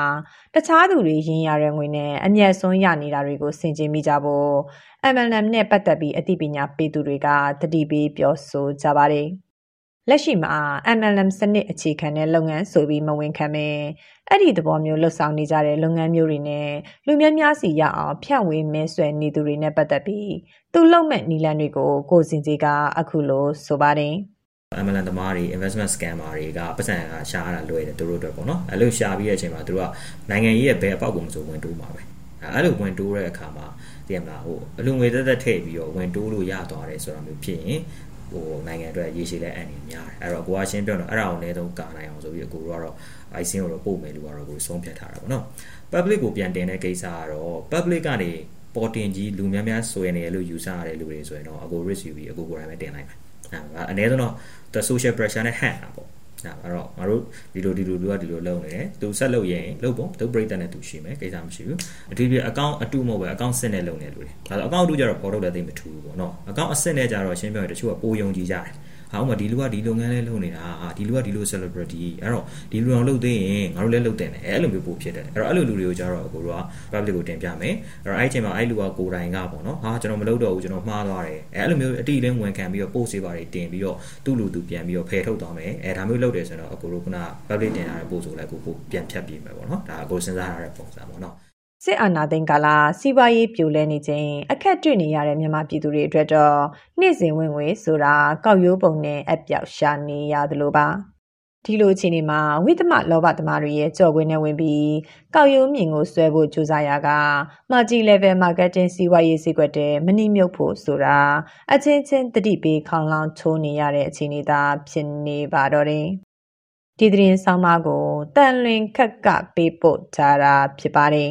Speaker 5: တခြားသူတွေရင်းရတဲ့ငွေနဲ့အမျက်စွန်းရနေတာတွေကိုဆင်ခြင်မိကြဖို့ MLM နဲ့ပတ်သက်ပြီးအသိပညာပေးသူတွေကတတိပေးပြောဆိုကြပါတယ်။ လက်ရှိမှာ MLM စနစ်အခြေခံတဲ့လုပ်ငန်းဆိုပြီးမဝင်ခံပဲအဲ့ဒီသဘောမျိုးလှုပ်ဆောင်နေကြတဲ့လုပ်ငန်းမျိုးတွေနဲ့လူများများစီရအောင်ဖြန့်ဝေမဲဆွဲနေသူတွေနဲ့ပတ်သက်ပြီးသူလုံမဲ့နီလန်တွေကိုကိုစင်ကြီးကအခုလိုဆိုပါတယ်
Speaker 7: MLM သမားတွေ investment scammer တွေကပတ်စံကရှားရတာလွယ်တယ်သူတို့အတွက်ပေါ့နော်အဲ့လိုရှားပြီးတဲ့အချိန်မှာသူတို့ကနိုင်ငံရေးရဲ့ဘယ်အပေါက်ကိုမဆိုဝင်တိုးမှာပဲအဲ့လိုဝင်တိုးတဲ့အခါမှာတည်မလားဟိုအလူငွေသက်သက်ထည့်ပြီးတော့ဝင်တိုးလို့ရသွားတယ်ဆိုတာမျိုးဖြစ်ရင် ဟိုနိုင်ငံအတွက်ရေရှည်လဲအန်နေများတယ်အဲ့တော့ကိုကရှင်းပြောတော့အဲ့ဒါကိုအနည်းဆုံးကာနိုင်အောင်ဆိုပြီးအကိုတို့ကတော့ icing ကိုတော့ပို့မယ်လို့ကတော့ကိုဆုံးဖြတ်ထားတာပေါ့နော် public ကိုပြန်တင်တဲ့ကိစ္စကတော့ public ကနေပေါ်တင်ကြီးလူများများဆွဲနေရလို့ယူဆရတဲ့လူတွေဆိုရင်တော့အကို risk ယူပြီးအကိုကိုယ်တိုင်ပဲတင်လိုက်မယ်အဲ့အနည်းဆုံးတော့ the social pressure နဲ့ဟန်တာပေါ့ အဲ့တော့ငါတို့ဒီလိုဒီလိုလူကဒီလိုလုပ်နေတယ်သူဆက်လုပ်ရင်လုပ်ပေါ့သူပြိတ္တနဲ့သူရှိမယ်ကိစ္စမရှိဘူးအထူးဖြင့်အကောင့်အတုမဟုတ်ပဲအကောင့်စစ်နဲ့လုပ်နေလူတွေဒါဆိုအကောင့်အတုကြတော့ပေါ်ထုတ်လည်းသိမထူဘူးပေါ့နော်အကောင့်အစစ်နဲ့ကြတော့ရှင်းပြောရင်တချို့ကပိုယုံကြည်ကြတယ် ဟာဥမာဒီလူကဒီလုပ်ငန်းလေးလုပ်နေတာဟာဒီလူကဒီလို celebrity အဲ့တော့ဒီလူအောင်လုပ်သေးရင်ငါတို့လည်းလုပ်တင်တယ်အဲ့လိုမျိုးပို့ဖြစ်တယ်အဲ့တော့အဲ့လိုလူတွေကိုကြတော့ကိုတို့က public ကိုတင်ပြမယ်အဲ့တော့အဲ့ချိန်မှာအဲ့လူကကိုယ်တိုင်ကပေါ့နော်ဟာကျွန်တော်မလုပ်တော့ဘူးကျွန်တော်မှားသွားတယ်အဲ့လိုမျိုးအတိအလင်းဝန်ခံပြီးတော့ post တွေပါတယ်တင်ပြီးတော့သူ့လူသူပြန်ပြီးတော့ဖယ်ထုတ်သွားမယ်အဲ့ဒါမျိုးလုပ်တယ်ဆိုတော့အကိုတို့က public တင်လာတဲ့ post ကိုလည်းကိုကိုပြန်ဖြတ်ပြီးမယ်ပေါ့နော်ဒါအကိုစဉ်းစားရတဲ့ပုံစံပေါ့နော်
Speaker 5: စစ်အာဏာသိမ်းကာလ စီးပွားရေးပြိုလဲနေခြင်းအခက်တွေ့နေရတဲ့ မြန်မာပြည်သူတွေအတွက်တော့ နေ့စဉ်ဝင်ငွေဆိုတာ ကောက်ရိုးပုံနဲ့ အပြောက်ရှာနေရသလိုပါ ဒီလိုအခြေအနေမှာ ဝိသမလောဘသမားတွေရဲ့ကြော်ခွင်းနဲ့ဝင်ပြီး ကောက်ရိုးမြင်ကိုဆွဲဖို့ ကြိုးစားရက multi level marketing စီးပွားရေးစည်းကွက်တဲ့မနှိမြုပ်ဖို့ဆိုတာ အချင်းချင်းတတိပေးခေါင်လောင်းချိုးနေရတဲ့ အခြေအနေသာ ဖြစ်နေပါတော့တယ် ဒီသတင်းဆောင်မကိုတန်လွင်ခက် က ပေးပို့ထားတာ ဖြစ်ပါတယ်